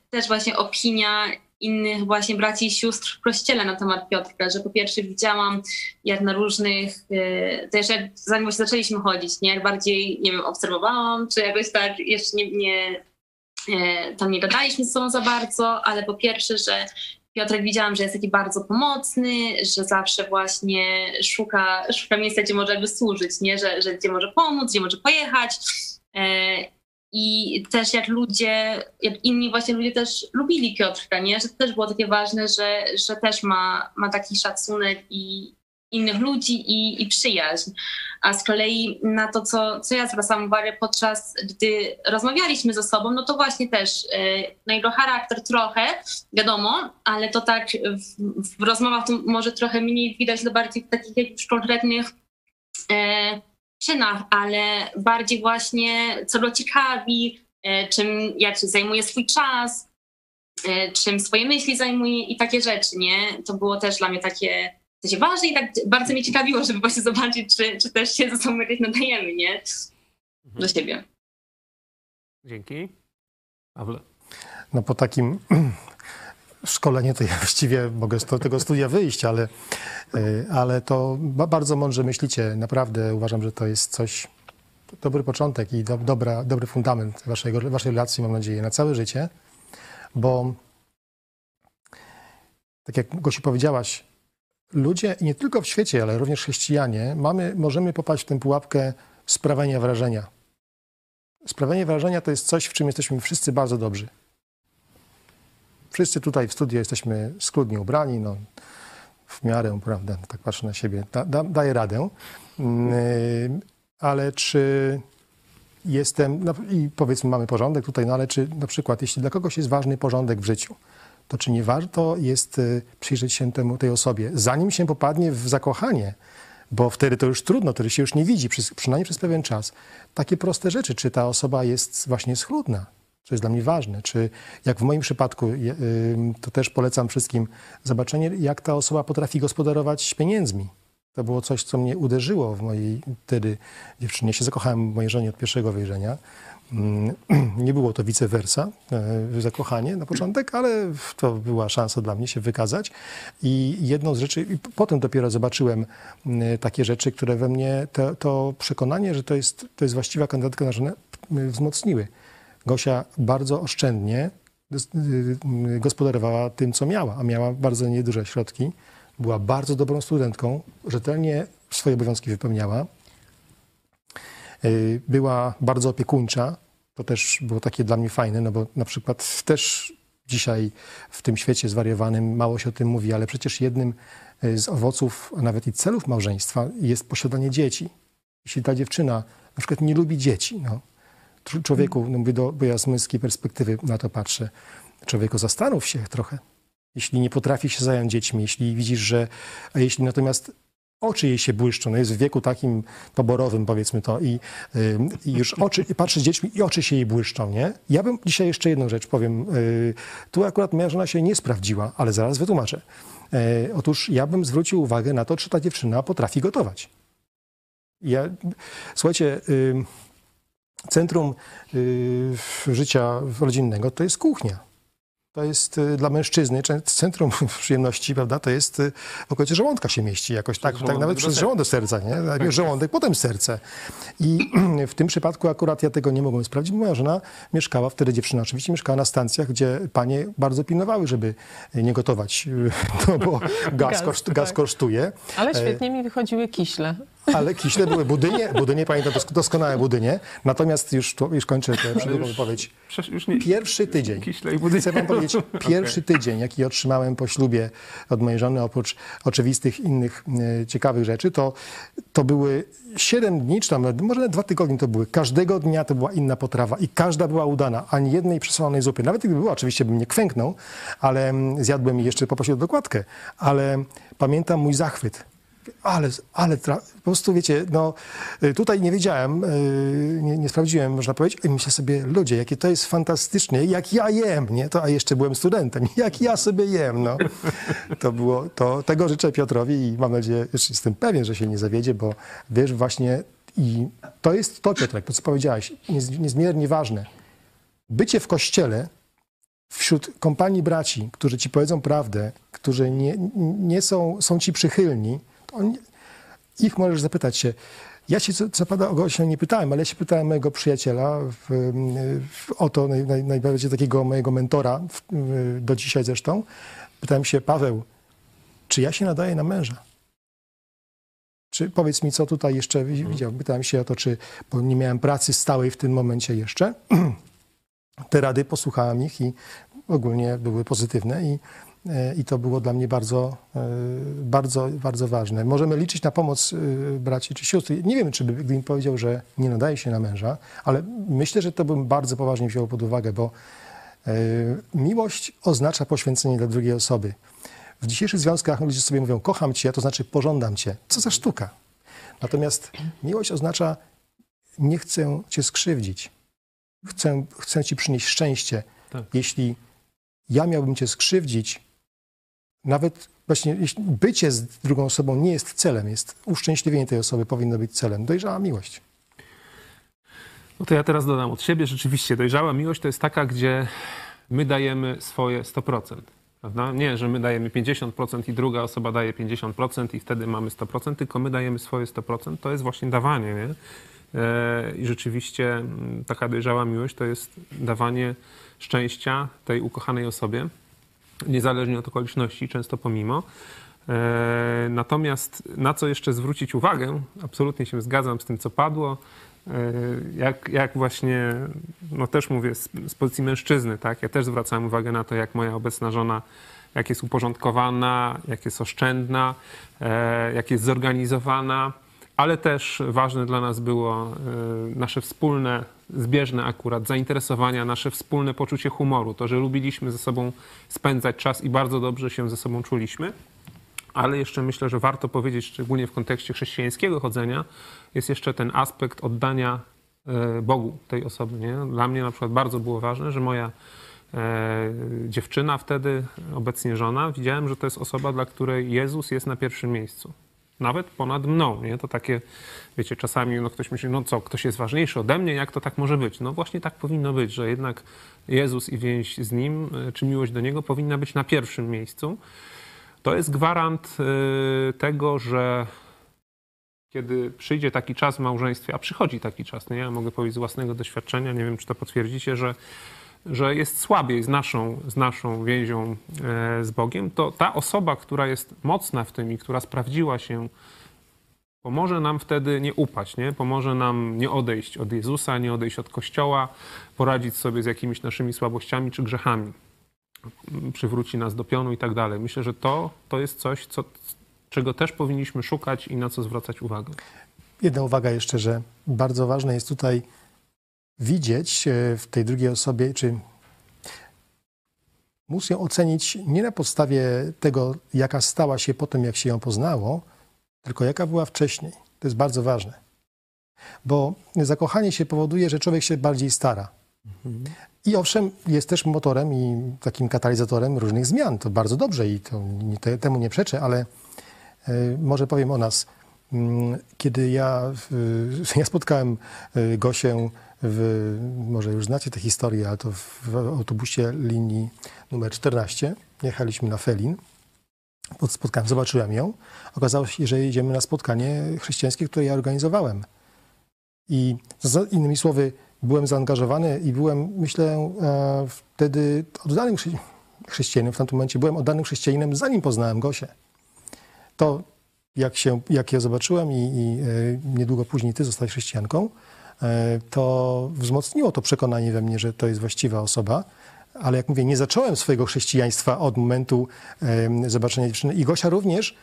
też właśnie opinia innych właśnie braci i sióstr w kościele na temat Piotrka, że po pierwsze widziałam jak na różnych, y, też jak zanim właśnie zaczęliśmy chodzić, nie, jak bardziej, nie wiem, obserwowałam, czy jakoś tak jeszcze nie, nie y, tam nie gadaliśmy z sobą za bardzo, ale po pierwsze, że Piotrek widziałam, że jest taki bardzo pomocny, że zawsze właśnie szuka, szuka miejsca, gdzie może jakby służyć, nie? Że, że gdzie może pomóc, gdzie może pojechać. E, I też jak ludzie, jak inni właśnie ludzie też lubili Piotrka, nie? Że to też było takie ważne, że, że też ma, ma taki szacunek i, innych ludzi i, i przyjaźń. A z kolei na to, co, co ja zwracam uwagę podczas gdy rozmawialiśmy ze sobą, no to właśnie też yy, no jego charakter trochę, wiadomo, ale to tak w, w rozmowach to może trochę mniej widać, to bardziej w takich jakichś konkretnych yy, czynach, ale bardziej właśnie co go ciekawi, yy, czym jak zajmuje swój czas, czym swoje myśli zajmuje i takie rzeczy, nie? To było też dla mnie takie sensie ważne i tak bardzo mnie ciekawiło, żeby właśnie zobaczyć, czy, czy też się ze sobą jakoś nadajemy, nie? Do mhm. siebie. Dzięki. Pawle. No po takim szkoleniu to ja właściwie mogę z tego studia wyjść, ale, e, ale to bardzo mądrze myślicie. Naprawdę uważam, że to jest coś, dobry początek i do, dobra, dobry fundament waszego, waszej relacji, mam nadzieję, na całe życie, bo tak jak Gosiu powiedziałaś, ludzie, nie tylko w świecie, ale również chrześcijanie, mamy, możemy popaść w tę pułapkę sprawiania wrażenia. Sprawianie wrażenia to jest coś, w czym jesteśmy wszyscy bardzo dobrzy. Wszyscy tutaj w studiu jesteśmy schludnie ubrani, no, w miarę, prawda, tak patrzę na siebie, da, da, daję radę. Yy, ale czy jestem, no, i powiedzmy mamy porządek tutaj, no ale czy na przykład, jeśli dla kogoś jest ważny porządek w życiu, to czy nie warto jest y, przyjrzeć się temu, tej osobie, zanim się popadnie w zakochanie, bo wtedy to już trudno, wtedy się już nie widzi, przynajmniej przez pewien czas. Takie proste rzeczy, czy ta osoba jest właśnie schludna, co jest dla mnie ważne, czy jak w moim przypadku, to też polecam wszystkim zobaczenie, jak ta osoba potrafi gospodarować pieniędzmi. To było coś, co mnie uderzyło w mojej wtedy dziewczynie. się zakochałem w mojej żonie od pierwszego wejrzenia. Mm, nie było to vice versa, e, zakochanie na początek, ale to była szansa dla mnie się wykazać. I jedną z rzeczy, i potem dopiero zobaczyłem mm, takie rzeczy, które we mnie to, to przekonanie, że to jest, to jest właściwa kandydatka na żonę, wzmocniły. Gosia bardzo oszczędnie y, gospodarowała tym, co miała, a miała bardzo nieduże środki. Była bardzo dobrą studentką, rzetelnie swoje obowiązki wypełniała. Y, była bardzo opiekuńcza. To też było takie dla mnie fajne, no bo na przykład też dzisiaj w tym świecie zwariowanym mało się o tym mówi, ale przecież jednym y, z owoców, a nawet i celów małżeństwa jest posiadanie dzieci. Jeśli ta dziewczyna na przykład nie lubi dzieci, no, człowieku, no mówię do, bo ja z męskiej perspektywy na to patrzę, człowieku zastanów się trochę. Jeśli nie potrafi się zająć dziećmi, jeśli widzisz, że, a jeśli natomiast oczy jej się błyszczą, no jest w wieku takim poborowym, powiedzmy to, i, y, i już oczy, i patrzy z dziećmi i oczy się jej błyszczą, nie? Ja bym dzisiaj jeszcze jedną rzecz powiem. Y, tu akurat moja żona się nie sprawdziła, ale zaraz wytłumaczę. Y, otóż ja bym zwrócił uwagę na to, czy ta dziewczyna potrafi gotować. Ja, słuchajcie, centrum życia rodzinnego to jest kuchnia to jest y, dla mężczyzny, centrum przyjemności, prawda, to jest y, w okolicy żołądka się mieści jakoś, tak, tak nawet przez żołądek serca, nie? Najpierw tak. żołądek, potem serce. I w tym przypadku akurat ja tego nie mogłem sprawdzić, bo moja żona mieszkała, wtedy dziewczyna oczywiście mieszkała na stacjach, gdzie panie bardzo pilnowały, żeby nie gotować, no bo gaz, gaz, koszt, gaz tak. kosztuje. Ale świetnie mi wychodziły kiśle. Ale kiśle były budynie, budynie pamiętam doskonałe budynie, natomiast już, już kończę tę przydługą wypowiedź. Pierwszy tydzień, chcę wam powiedzieć, pierwszy okay. tydzień, jaki otrzymałem po ślubie od mojej żony, oprócz oczywistych innych e, ciekawych rzeczy, to, to były 7 dni, czy tam może nawet dwa tygodnie to były. Każdego dnia to była inna potrawa i każda była udana. Ani jednej przesłanej zupy. Nawet gdyby była, oczywiście bym nie kwęknął, ale mm, zjadłbym i jeszcze poprosił o dokładkę. Ale pamiętam mój zachwyt ale, ale po prostu wiecie, no y, tutaj nie wiedziałem, y, nie, nie, sprawdziłem, można powiedzieć, i myślę sobie, ludzie, jakie to jest fantastycznie, jak ja jem, nie? To, a jeszcze byłem studentem, jak ja sobie jem, no. To było, to, tego życzę Piotrowi i mam nadzieję, już jestem pewien, że się nie zawiedzie, bo wiesz, właśnie i to jest to, Piotrek, to co powiedziałeś, niezmiernie ważne. Bycie w kościele wśród kompanii braci, którzy ci powiedzą prawdę, którzy nie, nie są, są ci przychylni, on, ich możesz zapytać się. Ja się co, co pada o się nie pytałem, ale ja się pytałem mojego przyjaciela, w, w, o to naj, naj, najbardziej takiego mojego mentora, w, do dzisiaj zresztą. Pytałem się, Paweł, czy ja się nadaję na męża? Czy powiedz mi, co tutaj jeszcze mhm. widział? Pytałem się o to, czy, bo nie miałem pracy stałej w tym momencie jeszcze. Te rady posłuchałem ich i ogólnie były pozytywne i i to było dla mnie bardzo, e, bardzo, bardzo ważne. Możemy liczyć na pomoc e, braci czy sióstr. Nie wiem, czy by, powiedział, że nie nadaje się na męża, ale myślę, że to bym bardzo poważnie wziął pod uwagę, bo e, miłość oznacza poświęcenie dla drugiej osoby. W dzisiejszych związkach ludzie sobie mówią, kocham cię, to znaczy pożądam cię. Co za sztuka. Natomiast miłość oznacza, nie chcę cię skrzywdzić. Chcę, chcę ci przynieść szczęście. Tak. Jeśli ja miałbym cię skrzywdzić, nawet właśnie bycie z drugą osobą nie jest celem, jest uszczęśliwienie tej osoby powinno być celem. Dojrzała miłość. No to ja teraz dodam od siebie, rzeczywiście dojrzała miłość to jest taka, gdzie my dajemy swoje 100%. Prawda? Nie, że my dajemy 50% i druga osoba daje 50% i wtedy mamy 100%, tylko my dajemy swoje 100%. To jest właśnie dawanie. Nie? E, I rzeczywiście mm, taka dojrzała miłość to jest dawanie szczęścia tej ukochanej osobie niezależnie od okoliczności, często pomimo. E, natomiast na co jeszcze zwrócić uwagę, absolutnie się zgadzam z tym, co padło, e, jak, jak właśnie, no też mówię z, z pozycji mężczyzny, tak, ja też zwracałem uwagę na to, jak moja obecna żona, jak jest uporządkowana, jak jest oszczędna, e, jak jest zorganizowana, ale też ważne dla nas było nasze wspólne zbieżne akurat zainteresowania, nasze wspólne poczucie humoru, to, że lubiliśmy ze sobą spędzać czas i bardzo dobrze się ze sobą czuliśmy. Ale jeszcze myślę, że warto powiedzieć, szczególnie w kontekście chrześcijańskiego chodzenia, jest jeszcze ten aspekt oddania e, Bogu tej osoby. Nie? Dla mnie na przykład bardzo było ważne, że moja e, dziewczyna wtedy, obecnie żona, widziałem, że to jest osoba, dla której Jezus jest na pierwszym miejscu nawet ponad mną. Nie? To takie, wiecie, czasami no, ktoś myśli, no co, ktoś jest ważniejszy ode mnie, jak to tak może być? No właśnie tak powinno być, że jednak Jezus i więź z Nim, e, czy miłość do Niego powinna być na pierwszym miejscu. To jest gwarant e, tego, że kiedy przyjdzie taki czas w małżeństwie, a przychodzi taki czas, nie? ja mogę powiedzieć z własnego doświadczenia, nie wiem, czy to potwierdzicie, że że jest słabiej z naszą, z naszą więzią e, z Bogiem, to ta osoba, która jest mocna w tym i która sprawdziła się, pomoże nam wtedy nie upaść, nie? pomoże nam nie odejść od Jezusa, nie odejść od Kościoła, poradzić sobie z jakimiś naszymi słabościami czy grzechami. Przywróci nas do pionu i tak dalej. Myślę, że to, to jest coś, co, czego też powinniśmy szukać i na co zwracać uwagę. Jedna uwaga jeszcze, że bardzo ważne jest tutaj widzieć e, w tej drugiej osobie, czy móc ją ocenić nie na podstawie tego, jaka stała się po tym, jak się ją poznało, tylko jaka była wcześniej. To jest bardzo ważne. Bo zakochanie się powoduje, że człowiek się bardziej stara. I owszem, jest też motorem i takim katalizatorem różnych zmian. To bardzo dobrze i to, temu nie przeczę, ale e, może powiem o nas. Mm, kiedy ja, ja spotkałem Gosię w, może już znacie tę historię, ale to w autobusie linii numer 14 jechaliśmy na Felin. Spotkałem, zobaczyłem ją. Okazało się, że jedziemy na spotkanie chrześcijańskie, które ja organizowałem. I innymi słowy, byłem zaangażowany i byłem, myślę, e, wtedy oddanym chrześcijaninem. W tamtym momencie byłem oddanym chrześcijaninem, zanim poznałem Gosię. To jak, się, jak ja zobaczyłem i, i niedługo później ty zostałeś chrześcijanką, to wzmocniło to przekonanie we mnie, że to jest właściwa osoba. Ale jak mówię, nie zacząłem swojego chrześcijaństwa od momentu zobaczenia dziewczyny. I Gosia również,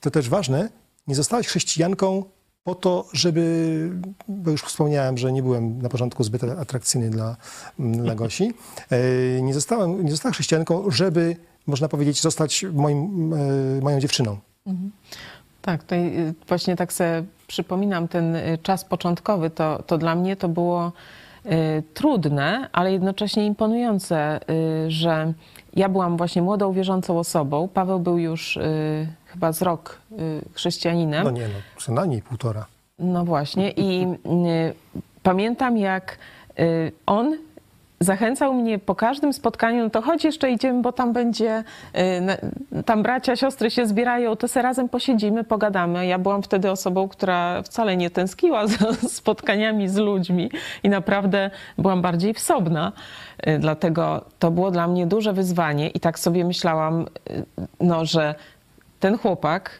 to też ważne, nie zostałaś chrześcijanką po to, żeby, bo już wspomniałem, że nie byłem na początku zbyt atrakcyjny dla, mm, dla Gosi, e, nie zostałem, nie została chrześcijanką, żeby, można powiedzieć, zostać moim, e, moją dziewczyną. Mhm. Tak, tutaj y, właśnie tak sobie przypominam ten y, czas początkowy, to, to dla mnie to było y, trudne, ale jednocześnie imponujące, że ja byłam właśnie młodą, wierzącą osobą. Paweł był już chyba z rok chrześcijaninem. No nie, no co najmniej półtora. No właśnie i pamiętam jak on zachęcał mnie po każdym spotkaniu, no to chodź jeszcze idziemy, bo tam będzie, y, tam bracia, siostry się zbierają, to se razem posiedzimy, pogadamy. Ja byłam wtedy osobą, która wcale nie tęskniła za spotkaniami z ludźmi i naprawdę byłam bardziej wsobna. Y, dlatego to było dla mnie duże wyzwanie i tak sobie myślałam, y, no, że ten chłopak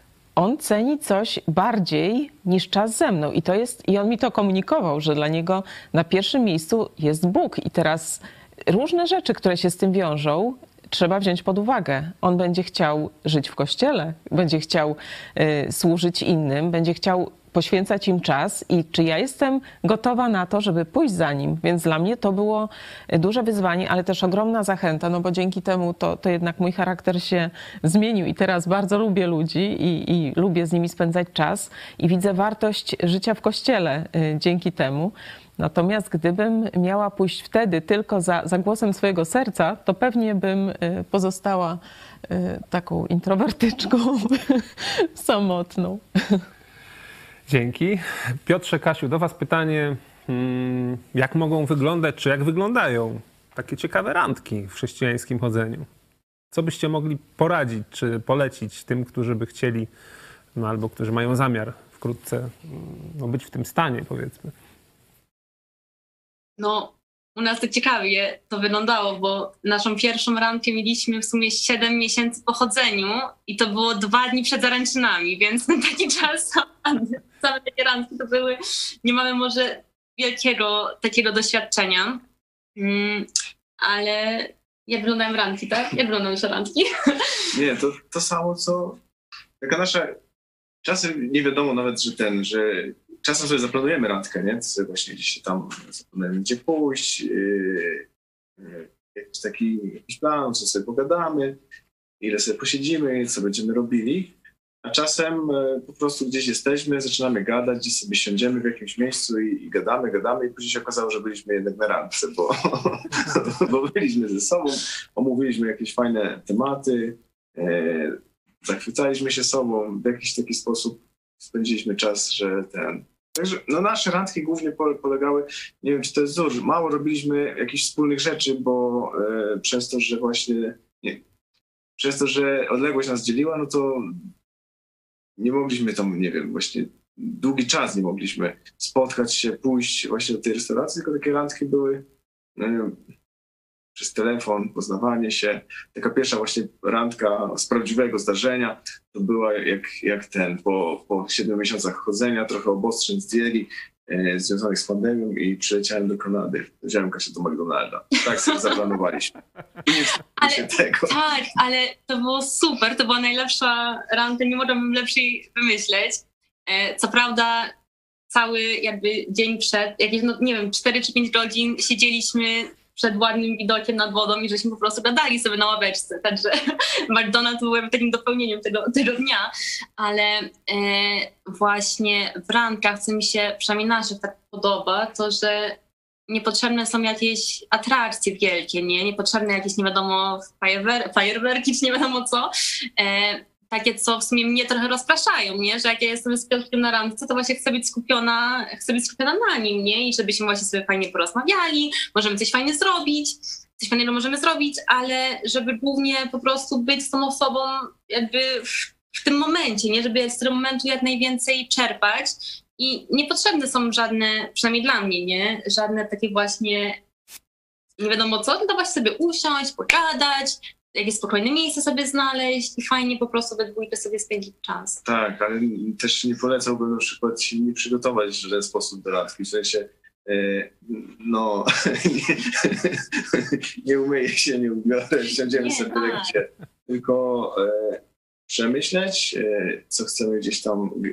on ceni coś bardziej niż czas ze mną. I to jest, i on mi to komunikował, że dla niego na pierwszym miejscu jest Bóg. I teraz różne rzeczy, które się z tym wiążą, trzeba wziąć pod uwagę. On będzie chciał żyć w kościele, będzie chciał y, służyć innym, będzie chciał poświęcać im czas i czy ja jestem gotowa na to, żeby pójść za nim. Więc dla mnie to było duże wyzwanie, ale też ogromna zachęta, no bo dzięki temu to, to jednak mój charakter się zmienił i teraz bardzo lubię ludzi i, i lubię z nimi spędzać czas i widzę wartość życia w kościele y, dzięki temu. Natomiast gdybym miała pójść wtedy tylko za, za głosem swojego serca, to pewnie bym y, pozostała y, taką introwertyczką, samotną. Dzięki. Piotrze, Kasiu, do Was pytanie, hmm, jak mogą wyglądać, czy jak wyglądają takie ciekawe randki w chrześcijańskim chodzeniu? Co byście mogli poradzić, czy polecić tym, którzy by chcieli, no, albo którzy mają zamiar wkrótce no, być w tym stanie, powiedzmy? No, u nas to ciekawie to wyglądało, bo naszą pierwszą randkę mieliśmy w sumie 7 miesięcy po chodzeniu i to było dwa dni przed zaręczynami, więc taki czas, same takie randki to były, nie mamy może wielkiego takiego doświadczenia, mm, ale jak wyglądają randki, tak? Jak wyglądają nasze randki? Nie, to, to samo co, taka nasza, czasem nie wiadomo nawet, że ten, że czasem sobie zaplanujemy randkę, nie? Co właśnie gdzieś tam zaplanujemy, gdzie pójść, yy, yy, jakiś taki jakiś plan, co sobie pogadamy, ile sobie posiedzimy, co będziemy robili. A czasem yy, po prostu gdzieś jesteśmy, zaczynamy gadać, gdzieś sobie siądziemy w jakimś miejscu i, i gadamy, gadamy i później się okazało, że byliśmy jednak na randce, bo, bo byliśmy ze sobą, omówiliśmy jakieś fajne tematy, yy, zachwycaliśmy się sobą w jakiś taki sposób spędziliśmy czas, że ten. Także no nasze randki głównie polegały, nie wiem czy to jest dużo, mało robiliśmy jakichś wspólnych rzeczy, bo e, przez to, że właśnie nie, przez to, że odległość nas dzieliła, no to nie mogliśmy tam, nie wiem, właśnie długi czas nie mogliśmy spotkać się, pójść właśnie do tej restauracji, tylko takie randki były no, przez telefon, poznawanie się. Taka pierwsza właśnie randka z prawdziwego zdarzenia to była jak, jak ten, po, po siedmiu miesiącach chodzenia, trochę obostrzeń zdjęli e, związanych z pandemią i przyleciałem do Kanady. Wziąłem Kasię do McDonalda. Tak sobie zaplanowaliśmy. I nie ale, się tego. Tak, ale to było super. To była najlepsza randka, nie mogłabym lepszej wymyśleć. E, co prawda cały jakby dzień przed, jakieś, no, nie wiem, 4 czy 5 godzin siedzieliśmy przed ładnym widokiem nad wodą i żeśmy po prostu gadali sobie na ławeczce. Także McDonald's był takim dopełnieniem tego, tego dnia, ale e, właśnie w rankach, co mi się przynajmniej naszych tak podoba, to że niepotrzebne są jakieś atrakcje wielkie, nie? Niepotrzebne jakieś nie wiadomo fajerwer fajerwerki czy nie wiadomo co. E, takie, co w sumie mnie trochę rozpraszają, nie? Że jak ja jestem z Piotrkiem na randce, to właśnie chcę być skupiona, chcę być skupiona na nim, nie? I żebyśmy właśnie sobie fajnie porozmawiali, możemy coś fajnie zrobić, coś fajnego możemy zrobić, ale żeby głównie po prostu być z tą osobą jakby w, w tym momencie, nie? Żeby z tego momentu jak najwięcej czerpać i niepotrzebne są żadne, przynajmniej dla mnie, nie? Żadne takie właśnie nie wiadomo co, to właśnie sobie usiąść, pogadać, jakieś spokojne miejsce sobie znaleźć i fajnie po prostu we dwójkę sobie spędzić czas. Tak, ale też nie polecałbym na przykład się nie przygotować w żaden sposób do randki, w sensie e, no, nie, nie umyję się, nie ubiorę, wsiądziemy sobie tak. gdzie, tylko e, przemyśleć, e, co chcemy gdzieś tam, e,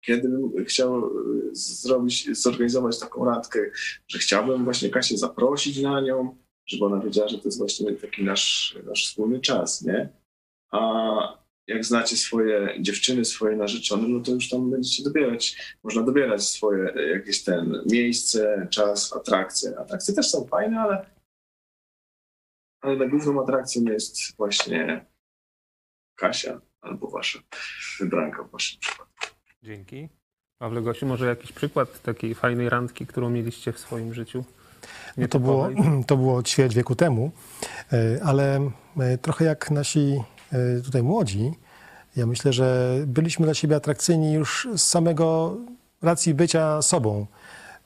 kiedy bym chciał zrobić, zorganizować taką randkę, że chciałbym właśnie Kasię zaprosić na nią, żeby ona wiedziała, że to jest właśnie taki nasz, nasz wspólny czas, nie? A jak znacie swoje dziewczyny, swoje narzeczone, no to już tam będziecie dobierać, można dobierać swoje e, jakieś ten miejsce, czas, atrakcje. Atrakcje też są fajne, ale, ale na główną atrakcją jest właśnie Kasia albo wasza wybranka w waszym przypadku. Dzięki. Pawle Gosiu, może jakiś przykład takiej fajnej randki, którą mieliście w swoim życiu? No to, było, to było ćwierć wieku temu, e, ale e, trochę jak nasi e, tutaj młodzi, ja myślę, że byliśmy dla siebie atrakcyjni już z samego racji bycia sobą.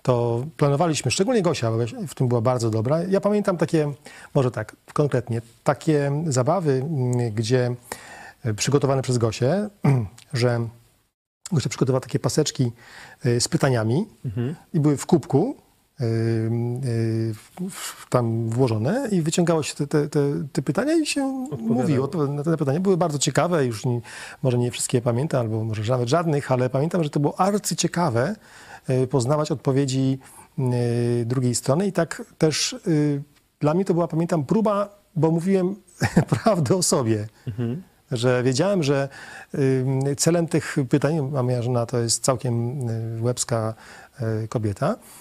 To planowaliśmy, szczególnie Gosia w tym była bardzo dobra. Ja pamiętam takie, może tak konkretnie, takie zabawy, gdzie przygotowane przez Gosię, że Gosia przygotowała takie paseczki z pytaniami Mhm. i były w kubku tam włożone i wyciągało się te, te, te, te pytania i się mówiło na te pytania. Były bardzo ciekawe, już nie, może nie wszystkie pamiętam, albo może nawet żadnych, ale pamiętam, że to było arcyciekawe y, poznawać odpowiedzi y, drugiej strony i tak też y, dla mnie to była, pamiętam, próba, bo mówiłem prawdę o sobie Mhm. że wiedziałem, że y, celem tych pytań, a moja żona to jest całkiem y, łebska y, kobieta, y,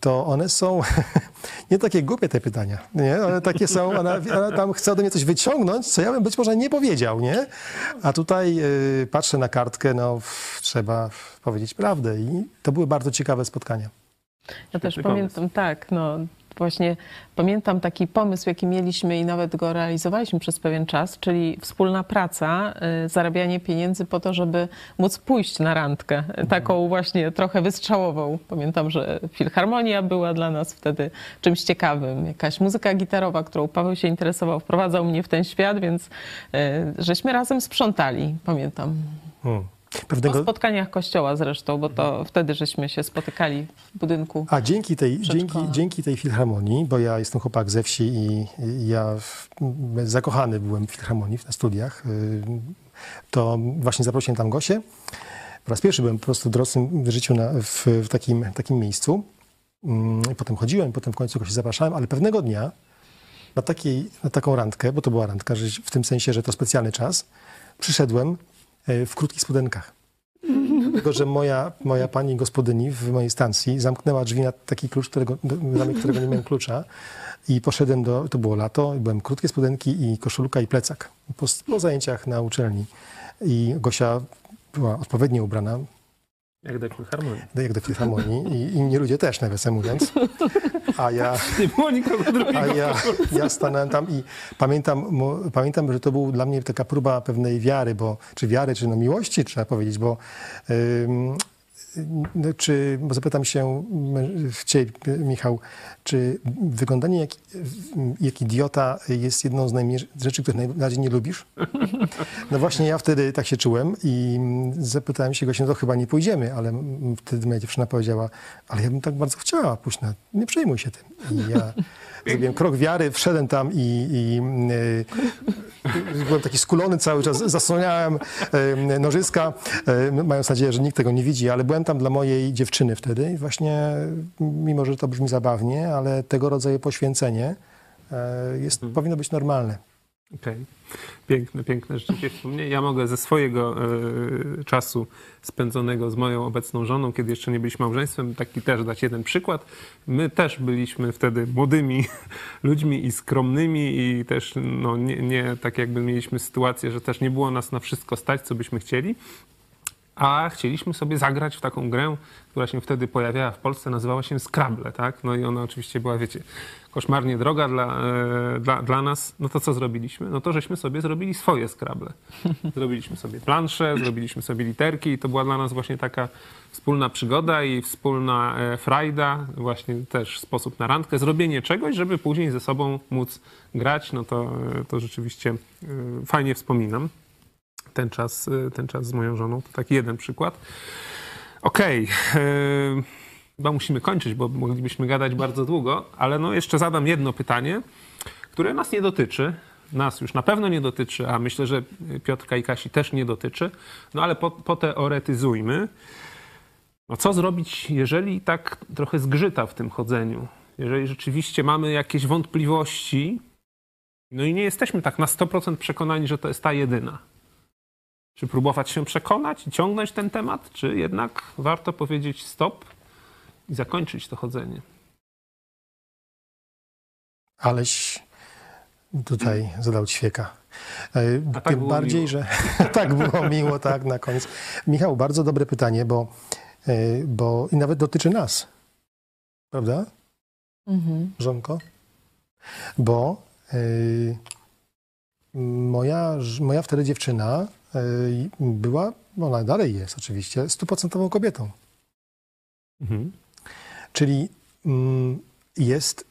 to one są nie takie głupie te pytania, nie? ale takie są, ona, ona tam chce ode mnie coś wyciągnąć, co ja bym być może nie powiedział, nie? A tutaj y, patrzę na kartkę, no f- trzeba powiedzieć prawdę i to były bardzo ciekawe spotkania. Ja też pamiętam, tak, no właśnie pamiętam taki pomysł, jaki mieliśmy i nawet go realizowaliśmy przez pewien czas, czyli wspólna praca, y, zarabianie pieniędzy po to, żeby móc pójść na randkę, taką właśnie trochę wystrzałową. Pamiętam, że filharmonia była dla nas wtedy czymś ciekawym, jakaś muzyka gitarowa, którą Paweł się interesował, wprowadzał mnie w ten świat, więc y, żeśmy razem sprzątali, pamiętam. Hmm. Pewnego, spotkaniach kościoła zresztą, bo to wtedy żeśmy się spotykali w budynku. A dzięki tej, dzięki, dzięki tej filharmonii, bo ja jestem chłopak ze wsi i, i ja w, zakochany byłem w filharmonii na studiach, y, to właśnie zaprosiłem tam Gosię. Po raz pierwszy byłem po prostu w dorosłym życiu na, w, w takim, takim miejscu. Mm, Potem chodziłem, potem w końcu Gosię zapraszałem, ale pewnego dnia na, takiej, na taką randkę, bo to była randka, w tym sensie, że to specjalny czas, przyszedłem w krótkich spodenkach. Tylko, że moja, moja pani gospodyni w mojej stacji zamknęła drzwi na taki klucz, którego, zamek którego nie miałem klucza. I poszedłem do, to było lato, byłem krótkie spodenki i koszulka i plecak po, po zajęciach na uczelni. I Gosia była odpowiednio ubrana, Jak do filharmonii. jak do filharmonii i inni ludzie też, nawiasem mówiąc. A ja, Nie było nikogo drugiego. a ja, ja stanąłem tam i pamiętam, pamiętam, że to był dla mnie taka próba pewnej wiary, bo, czy wiary, czy no miłości, trzeba powiedzieć, bo ym, czy, bo zapytam się m, ciebie, Michał, czy wyglądanie jak, jak idiota jest jedną z rzeczy, których najbardziej nie lubisz? No właśnie ja wtedy tak się czułem i mm, zapytałem się go, no to chyba nie pójdziemy, ale wtedy moja dziewczyna powiedziała, ale ja bym tak bardzo chciała pójść na, nie przejmuj się tym. I ja zrobiłem krok wiary, wszedłem tam i, i y, byłem taki skulony cały czas, zasłaniałem y, nożyska, y, mając nadzieję, że nikt tego nie widzi, ale byłem tam dla mojej dziewczyny wtedy i właśnie, mimo że to brzmi zabawnie, ale tego rodzaju poświęcenie jest, powinno być normalne. Okej. Piękne, piękne rzeczywiście wspomnienie. Ja mogę ze swojego e, czasu spędzonego z moją obecną żoną, kiedy jeszcze nie byliśmy małżeństwem, taki też dać jeden przykład. My też byliśmy wtedy młodymi ludźmi i skromnymi i też no, nie, nie tak jakby mieliśmy sytuację, że też nie było nas na wszystko stać, co byśmy chcieli. A chcieliśmy sobie zagrać w taką grę, która się wtedy pojawiała w Polsce, nazywała się Scrabble, tak? No i ona oczywiście była, wiecie, koszmarnie droga dla, e, dla, dla nas. No to co zrobiliśmy? No to żeśmy sobie zrobili swoje Scrabble. Zrobiliśmy sobie plansze, zrobiliśmy sobie literki i to była dla nas właśnie taka wspólna przygoda i wspólna e, frajda, właśnie też sposób na randkę, zrobienie czegoś, żeby później ze sobą móc grać, no to, e, to rzeczywiście fajnie wspominam ten czas, y, ten czas z moją żoną. To taki jeden przykład. Okej. Okay. Chyba musimy kończyć, bo moglibyśmy gadać bardzo długo, ale no jeszcze zadam jedno pytanie, które nas nie dotyczy. Nas już na pewno nie dotyczy, a myślę, że Piotrka i Kasi też nie dotyczy. No ale poteoretyzujmy. No co zrobić, jeżeli tak trochę zgrzyta w tym chodzeniu? Jeżeli rzeczywiście mamy jakieś wątpliwości, no i nie jesteśmy tak na 100% przekonani, że to jest ta jedyna. Czy próbować się przekonać i ciągnąć ten temat, czy jednak warto powiedzieć stop i zakończyć to chodzenie? Aleś tutaj zadał ćwieka. E, A tak Tym bardziej, miło. że tak było miło, tak, na koniec. Michał, bardzo dobre pytanie, bo, e, bo i nawet dotyczy nas. Prawda? Mhm. Żonko? Bo y, moja, moja wtedy dziewczyna była, ona dalej jest oczywiście, stuprocentową kobietą. Mhm. Czyli mm, jest,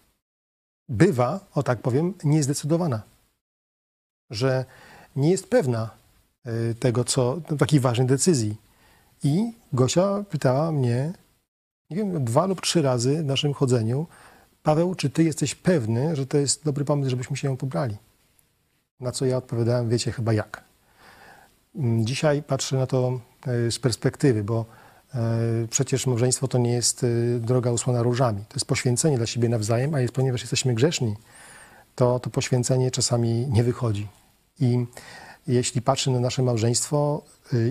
bywa, o tak powiem, niezdecydowana. Że nie jest pewna y, tego, co, takiej ważnej decyzji. I Gosia pytała mnie, nie wiem, dwa lub trzy razy w naszym chodzeniu, Paweł, czy ty jesteś pewny, że to jest dobry pomysł, żebyśmy się ją pobrali? Na co ja odpowiadałem, wiecie chyba jak. Dzisiaj patrzę na to e, z perspektywy, bo e, przecież małżeństwo to nie jest e, droga usłona różami. To jest poświęcenie dla siebie nawzajem, a ponieważ jesteśmy grzeszni, to to poświęcenie czasami nie wychodzi. I jeśli patrzę na nasze małżeństwo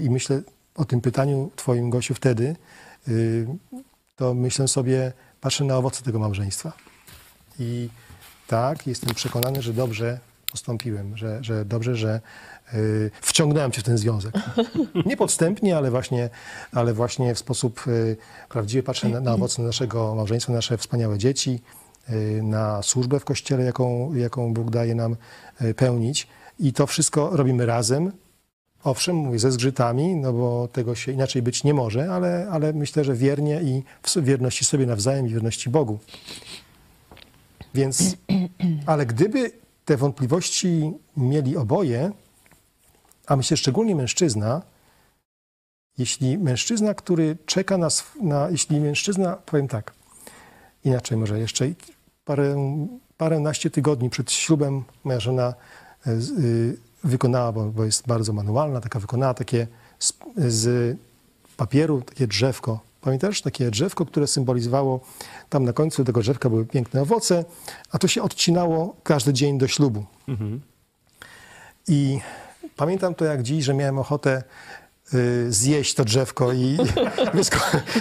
i myślę o tym pytaniu Twoim, Gosiu, wtedy, to myślę sobie, patrzę na owoce tego małżeństwa. I tak, jestem przekonany, że dobrze postąpiłem, że, że dobrze, że y, wciągnąłem cię w ten związek. Nie podstępnie, ale właśnie, ale właśnie w sposób y, prawdziwy patrzę na, na owoce naszego małżeństwa, nasze wspaniałe dzieci, y, na służbę w Kościele, jaką, jaką Bóg daje nam pełnić. I to wszystko robimy razem. Owszem, mówię ze zgrzytami, no bo tego się inaczej być nie może, ale, ale myślę, że wiernie i w wierności sobie nawzajem i wierności Bogu. Więc, ale gdyby te wątpliwości mieli oboje, a myślę szczególnie mężczyzna, jeśli mężczyzna, który czeka na, na jeśli mężczyzna, powiem tak, inaczej może jeszcze parę, paręnaście tygodni przed ślubem moja żona y, wykonała, bo, bo jest bardzo manualna, taka wykonała takie z, z papieru, takie drzewko Pamiętasz takie drzewko, które symbolizowało, tam na końcu tego drzewka były piękne owoce, a to się odcinało każdy dzień do ślubu. Mhm. I pamiętam to jak dziś, że miałem ochotę y, zjeść to drzewko i wysko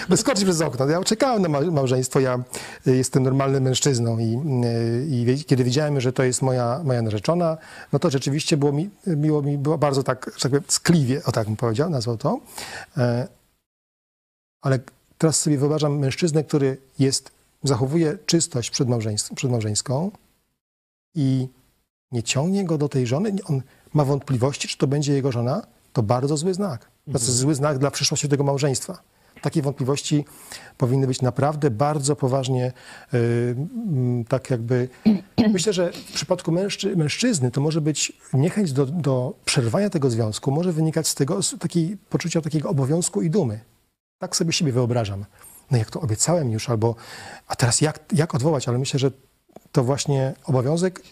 wyskoczyć przez okno. Ja czekałem na małżeństwo, ja y, jestem normalnym mężczyzną i, y, i, kiedy widziałem, że to jest moja, moja narzeczona, no to rzeczywiście było mi, miło mi, było bardzo tak, że tak powiem, skliwie, o tak bym powiedział, nazwał to. E, ale Teraz sobie wyobrażam mężczyznę, który jest, zachowuje czystość przedmałżeńską i nie ciągnie go do tej żony. On ma wątpliwości, czy to będzie jego żona. To bardzo zły znak. To jest mhm. zły znak dla przyszłości tego małżeństwa. Takie wątpliwości powinny być naprawdę bardzo poważnie, yy, tak jakby. Myślę, że w przypadku mężczy, mężczyzny to może być niechęć do, do przerwania tego związku, może wynikać z tego z takiej poczucia takiego obowiązku i dumy. Tak sobie siebie wyobrażam. No jak to obiecałem już, albo a teraz jak, jak odwołać? Ale myślę, że to właśnie obowiązek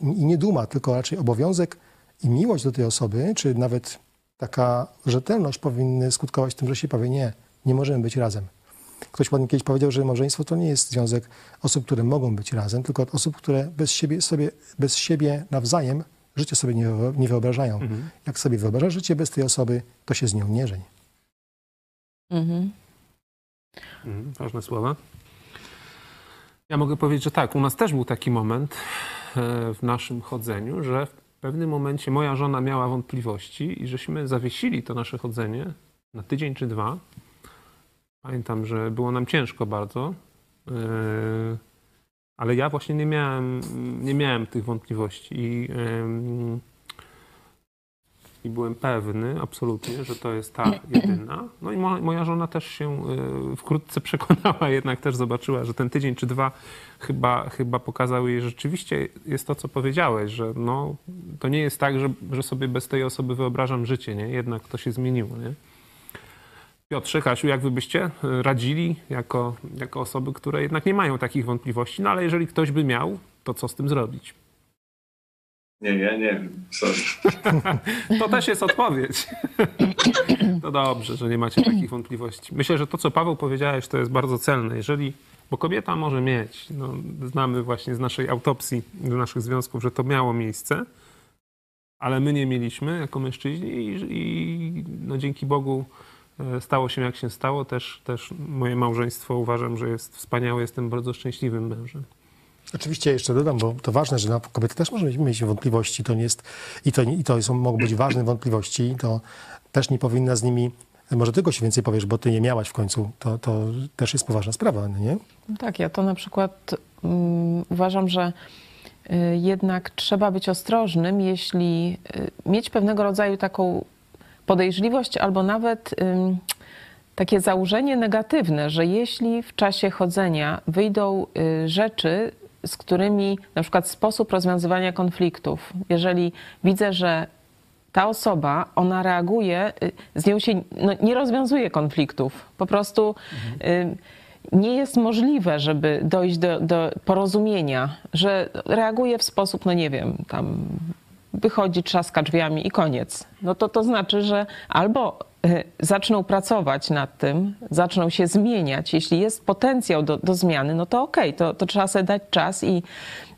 i nie duma, tylko raczej obowiązek i miłość do tej osoby, czy nawet taka rzetelność powinny skutkować tym, że się powie nie, nie możemy być razem. Ktoś ładnie kiedyś powiedział, że małżeństwo to nie jest związek osób, które mogą być razem, tylko osób, które bez siebie, sobie, bez siebie nawzajem życie sobie nie, nie wyobrażają. Mhm. Jak sobie wyobrażasz życie bez tej osoby, to się z nią nie żeń. Mhm. Mhm, ważne słowa. Ja mogę powiedzieć, że tak, u nas też był taki moment e, w naszym chodzeniu, że w pewnym momencie moja żona miała wątpliwości i żeśmy zawiesili to nasze chodzenie na tydzień czy dwa. Pamiętam, że było nam ciężko bardzo, yy, ale ja właśnie nie miałem, nie miałem tych wątpliwości i, i byłem pewny absolutnie, że to jest ta jedyna. No i moja żona też się yy, wkrótce przekonała, jednak też zobaczyła, że ten tydzień czy dwa chyba, chyba pokazały jej, rzeczywiście jest to, co powiedziałeś, że no, to nie jest tak, że, że sobie bez tej osoby wyobrażam życie, nie? jednak to się zmieniło. Nie? Piotrze, Kasiu, jak wy byście e, radzili jako, jako osoby, które jednak nie mają takich wątpliwości, no ale jeżeli ktoś by miał, to co z tym zrobić? Nie, ja nie wiem. Sorry. to też jest odpowiedź. to dobrze, że nie macie takich wątpliwości. Myślę, że to, co Paweł powiedziałeś, to jest bardzo celne. Jeżeli, bo kobieta może mieć, no, znamy właśnie z naszej autopsji, z naszych związków, że to miało miejsce, ale my nie mieliśmy jako mężczyźni i, i no, dzięki Bogu E, stało się jak się stało. Też, też moje małżeństwo uważam, że jest wspaniałe. Jestem bardzo szczęśliwym mężem. Oczywiście jeszcze dodam, bo to ważne, że kobieta też może mieć wątpliwości. To nie jest, i, to, I to są, mogą być ważne wątpliwości. To też nie powinna z nimi może tylko się więcej powiesz, bo ty nie miałaś w końcu. To, to też jest poważna sprawa, nie? Tak, ja to na przykład um, uważam, że y, jednak trzeba być ostrożnym, jeśli y, mieć pewnego rodzaju taką podejrzliwość albo nawet takie założenie negatywne, że jeśli w czasie chodzenia wyjdą y, rzeczy, z którymi na przykład sposób rozwiązywania konfliktów, jeżeli widzę, że ta osoba, ona reaguje, y, z nią się no, nie rozwiązuje konfliktów. Po prostu mhm. nie jest możliwe, żeby dojść do, do porozumienia, że reaguje w sposób, no nie wiem, tam wychodzi, trzaska drzwiami i koniec. No to to znaczy, że albo zaczną pracować nad tym, zaczną się zmieniać. Jeśli jest potencjał do, do zmiany, no to okej, okay, to, to trzeba sobie dać czas i,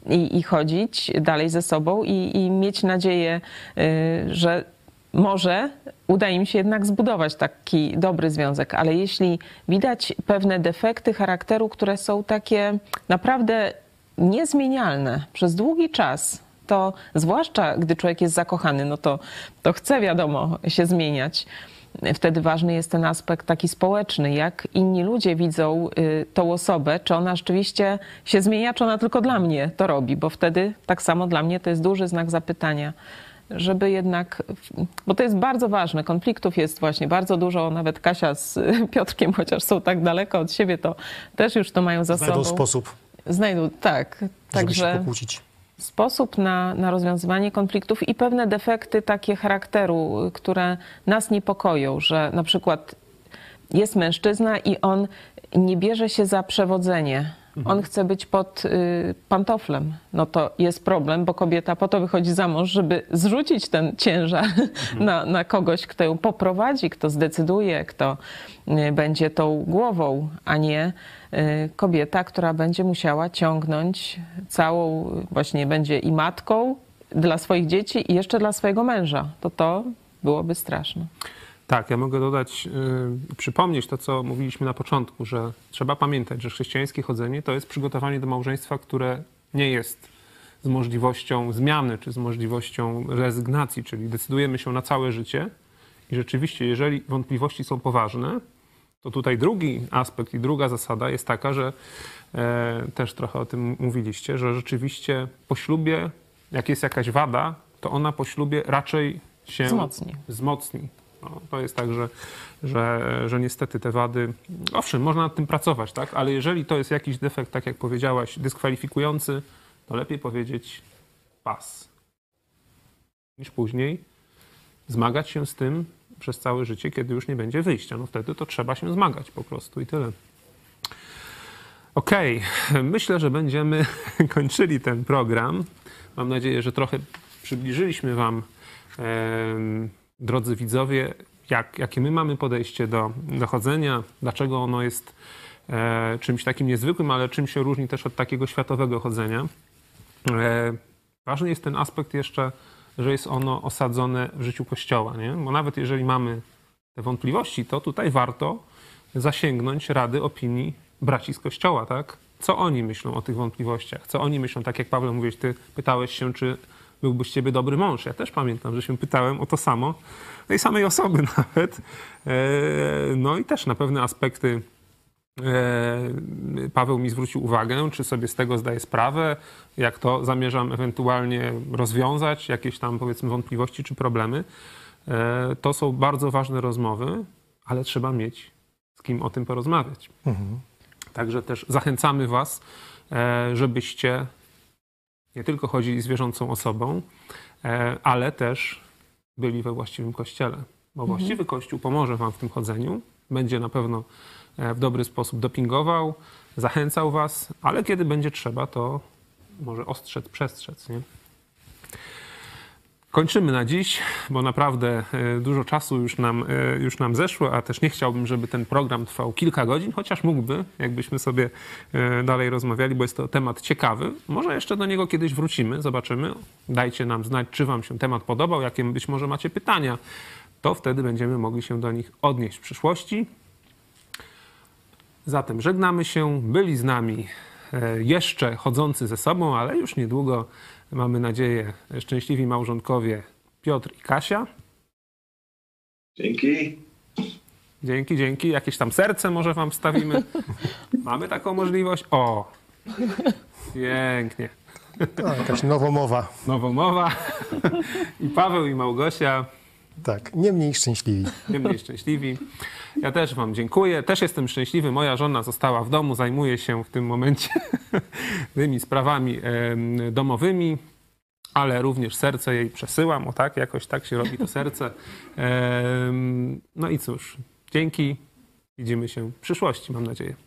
i, i chodzić dalej ze sobą i, i mieć nadzieję, e, że może uda im się jednak zbudować taki dobry związek, ale jeśli widać pewne defekty charakteru, które są takie naprawdę niezmienialne przez długi czas, to zwłaszcza gdy człowiek jest zakochany, no to, to chce wiadomo się zmieniać. Wtedy ważny jest ten aspekt taki społeczny, jak inni ludzie widzą y, tą osobę, czy ona rzeczywiście się zmienia, czy ona tylko dla mnie to robi, bo wtedy tak samo dla mnie to jest duży znak zapytania żeby jednak, bo to jest bardzo ważne, konfliktów jest właśnie bardzo dużo, nawet Kasia z Piotrkiem, chociaż są tak daleko od siebie, to też już to mają za Znajdą sobą. Znajdą sposób. Znajdą, tak. Żeby także, się pokłócić sposób na, na rozwiązywanie konfliktów i pewne defekty takie charakteru, które nas niepokoją, że na przykład jest mężczyzna i on nie bierze się za przewodzenie. Mhm. On chce być pod y, pantoflem. No to jest problem, bo kobieta po to wychodzi za mąż, żeby zrzucić ten ciężar mhm. na, na kogoś, kto ją poprowadzi, kto zdecyduje, kto y, będzie tą głową, a nie Y, kobieta, która będzie musiała ciągnąć całą, właśnie będzie i matką dla swoich dzieci i jeszcze dla swojego męża. To to byłoby straszne. Tak, ja mogę dodać, yy, przypomnieć to, co mówiliśmy na początku, że trzeba pamiętać, że chrześcijańskie chodzenie to jest przygotowanie do małżeństwa, które nie jest z możliwością zmiany czy z możliwością rezygnacji, czyli decydujemy się na całe życie. I rzeczywiście, jeżeli wątpliwości są poważne, to tutaj drugi aspekt i druga zasada jest taka, że e, też trochę o tym mówiliście, że rzeczywiście po ślubie, jak jest jakaś wada, to ona po ślubie raczej się wzmocni. wzmocni. No, to jest tak, że, że, że niestety te wady, owszem, można nad tym pracować, tak? ale jeżeli to jest jakiś defekt, tak jak powiedziałaś, dyskwalifikujący, to lepiej powiedzieć pas niż później zmagać się z tym, przez całe życie, kiedy już nie będzie wyjścia. No wtedy to trzeba się zmagać po prostu i tyle. Okej, okay. myślę, że będziemy kończyli ten program. Mam nadzieję, że trochę przybliżyliśmy Wam, drodzy widzowie, jak, jakie my mamy podejście do dochodzenia, dlaczego ono jest e, czymś takim niezwykłym, ale czym się różni też od takiego światowego chodzenia. E, ważny jest ten aspekt jeszcze że jest ono osadzone w życiu Kościoła. Nie? Bo nawet jeżeli mamy te wątpliwości, to tutaj warto zasięgnąć rady, opinii braci z Kościoła, tak? Co oni myślą o tych wątpliwościach? Co oni myślą, tak jak Paweł mówiłeś, ty pytałeś się, czy byłby z ciebie dobry mąż. Ja też pamiętam, że się pytałem o to samo, tej samej osoby nawet. E, no i też na pewne aspekty e, Paweł mi zwrócił uwagę, czy sobie z tego zdaję sprawę, jak to zamierzam ewentualnie rozwiązać, jakieś tam powiedzmy wątpliwości czy problemy. E, to są bardzo ważne rozmowy, ale trzeba mieć z kim o tym porozmawiać. Mhm. Także też zachęcamy Was, żebyście nie tylko chodzili z wierzącą osobą, ale też byli we właściwym kościele. Bo mhm. właściwy kościół pomoże wam w tym chodzeniu, będzie na pewno e, w dobry sposób dopingował, zachęcał was, ale kiedy będzie trzeba, to może ostrzec, przestrzec. Nie? Kończymy na dziś, bo naprawdę e, dużo czasu już nam, e, już nam zeszło, a też nie chciałbym, żeby ten program trwał kilka godzin, chociaż mógłby, jakbyśmy sobie e, dalej rozmawiali, bo jest to temat ciekawy. Może jeszcze do niego kiedyś wrócimy, zobaczymy. Dajcie nam znać, czy Wam się temat podobał, jakie być może macie pytania. To wtedy będziemy mogli się do nich odnieść w przyszłości. Zatem żegnamy się. Byli z nami jeszcze chodzący ze sobą, ale już niedługo mamy nadzieję, szczęśliwi małżonkowie Piotr i Kasia. Dzięki. Dzięki, dzięki. Jakieś tam serce może wam wstawimy. Mamy taką możliwość? O! Pięknie. To jakaś nowomowa. Nowomowa. I Paweł i Małgosia. Tak, nie mniej szczęśliwi. Nie mniej szczęśliwi. Ja też Wam dziękuję. Też jestem szczęśliwy. Moja żona została w domu, zajmuje się w tym momencie tymi sprawami domowymi, ale również serce jej przesyłam. O tak, jakoś tak się robi to serce. No i cóż, dzięki. Widzimy się w przyszłości, mam nadzieję.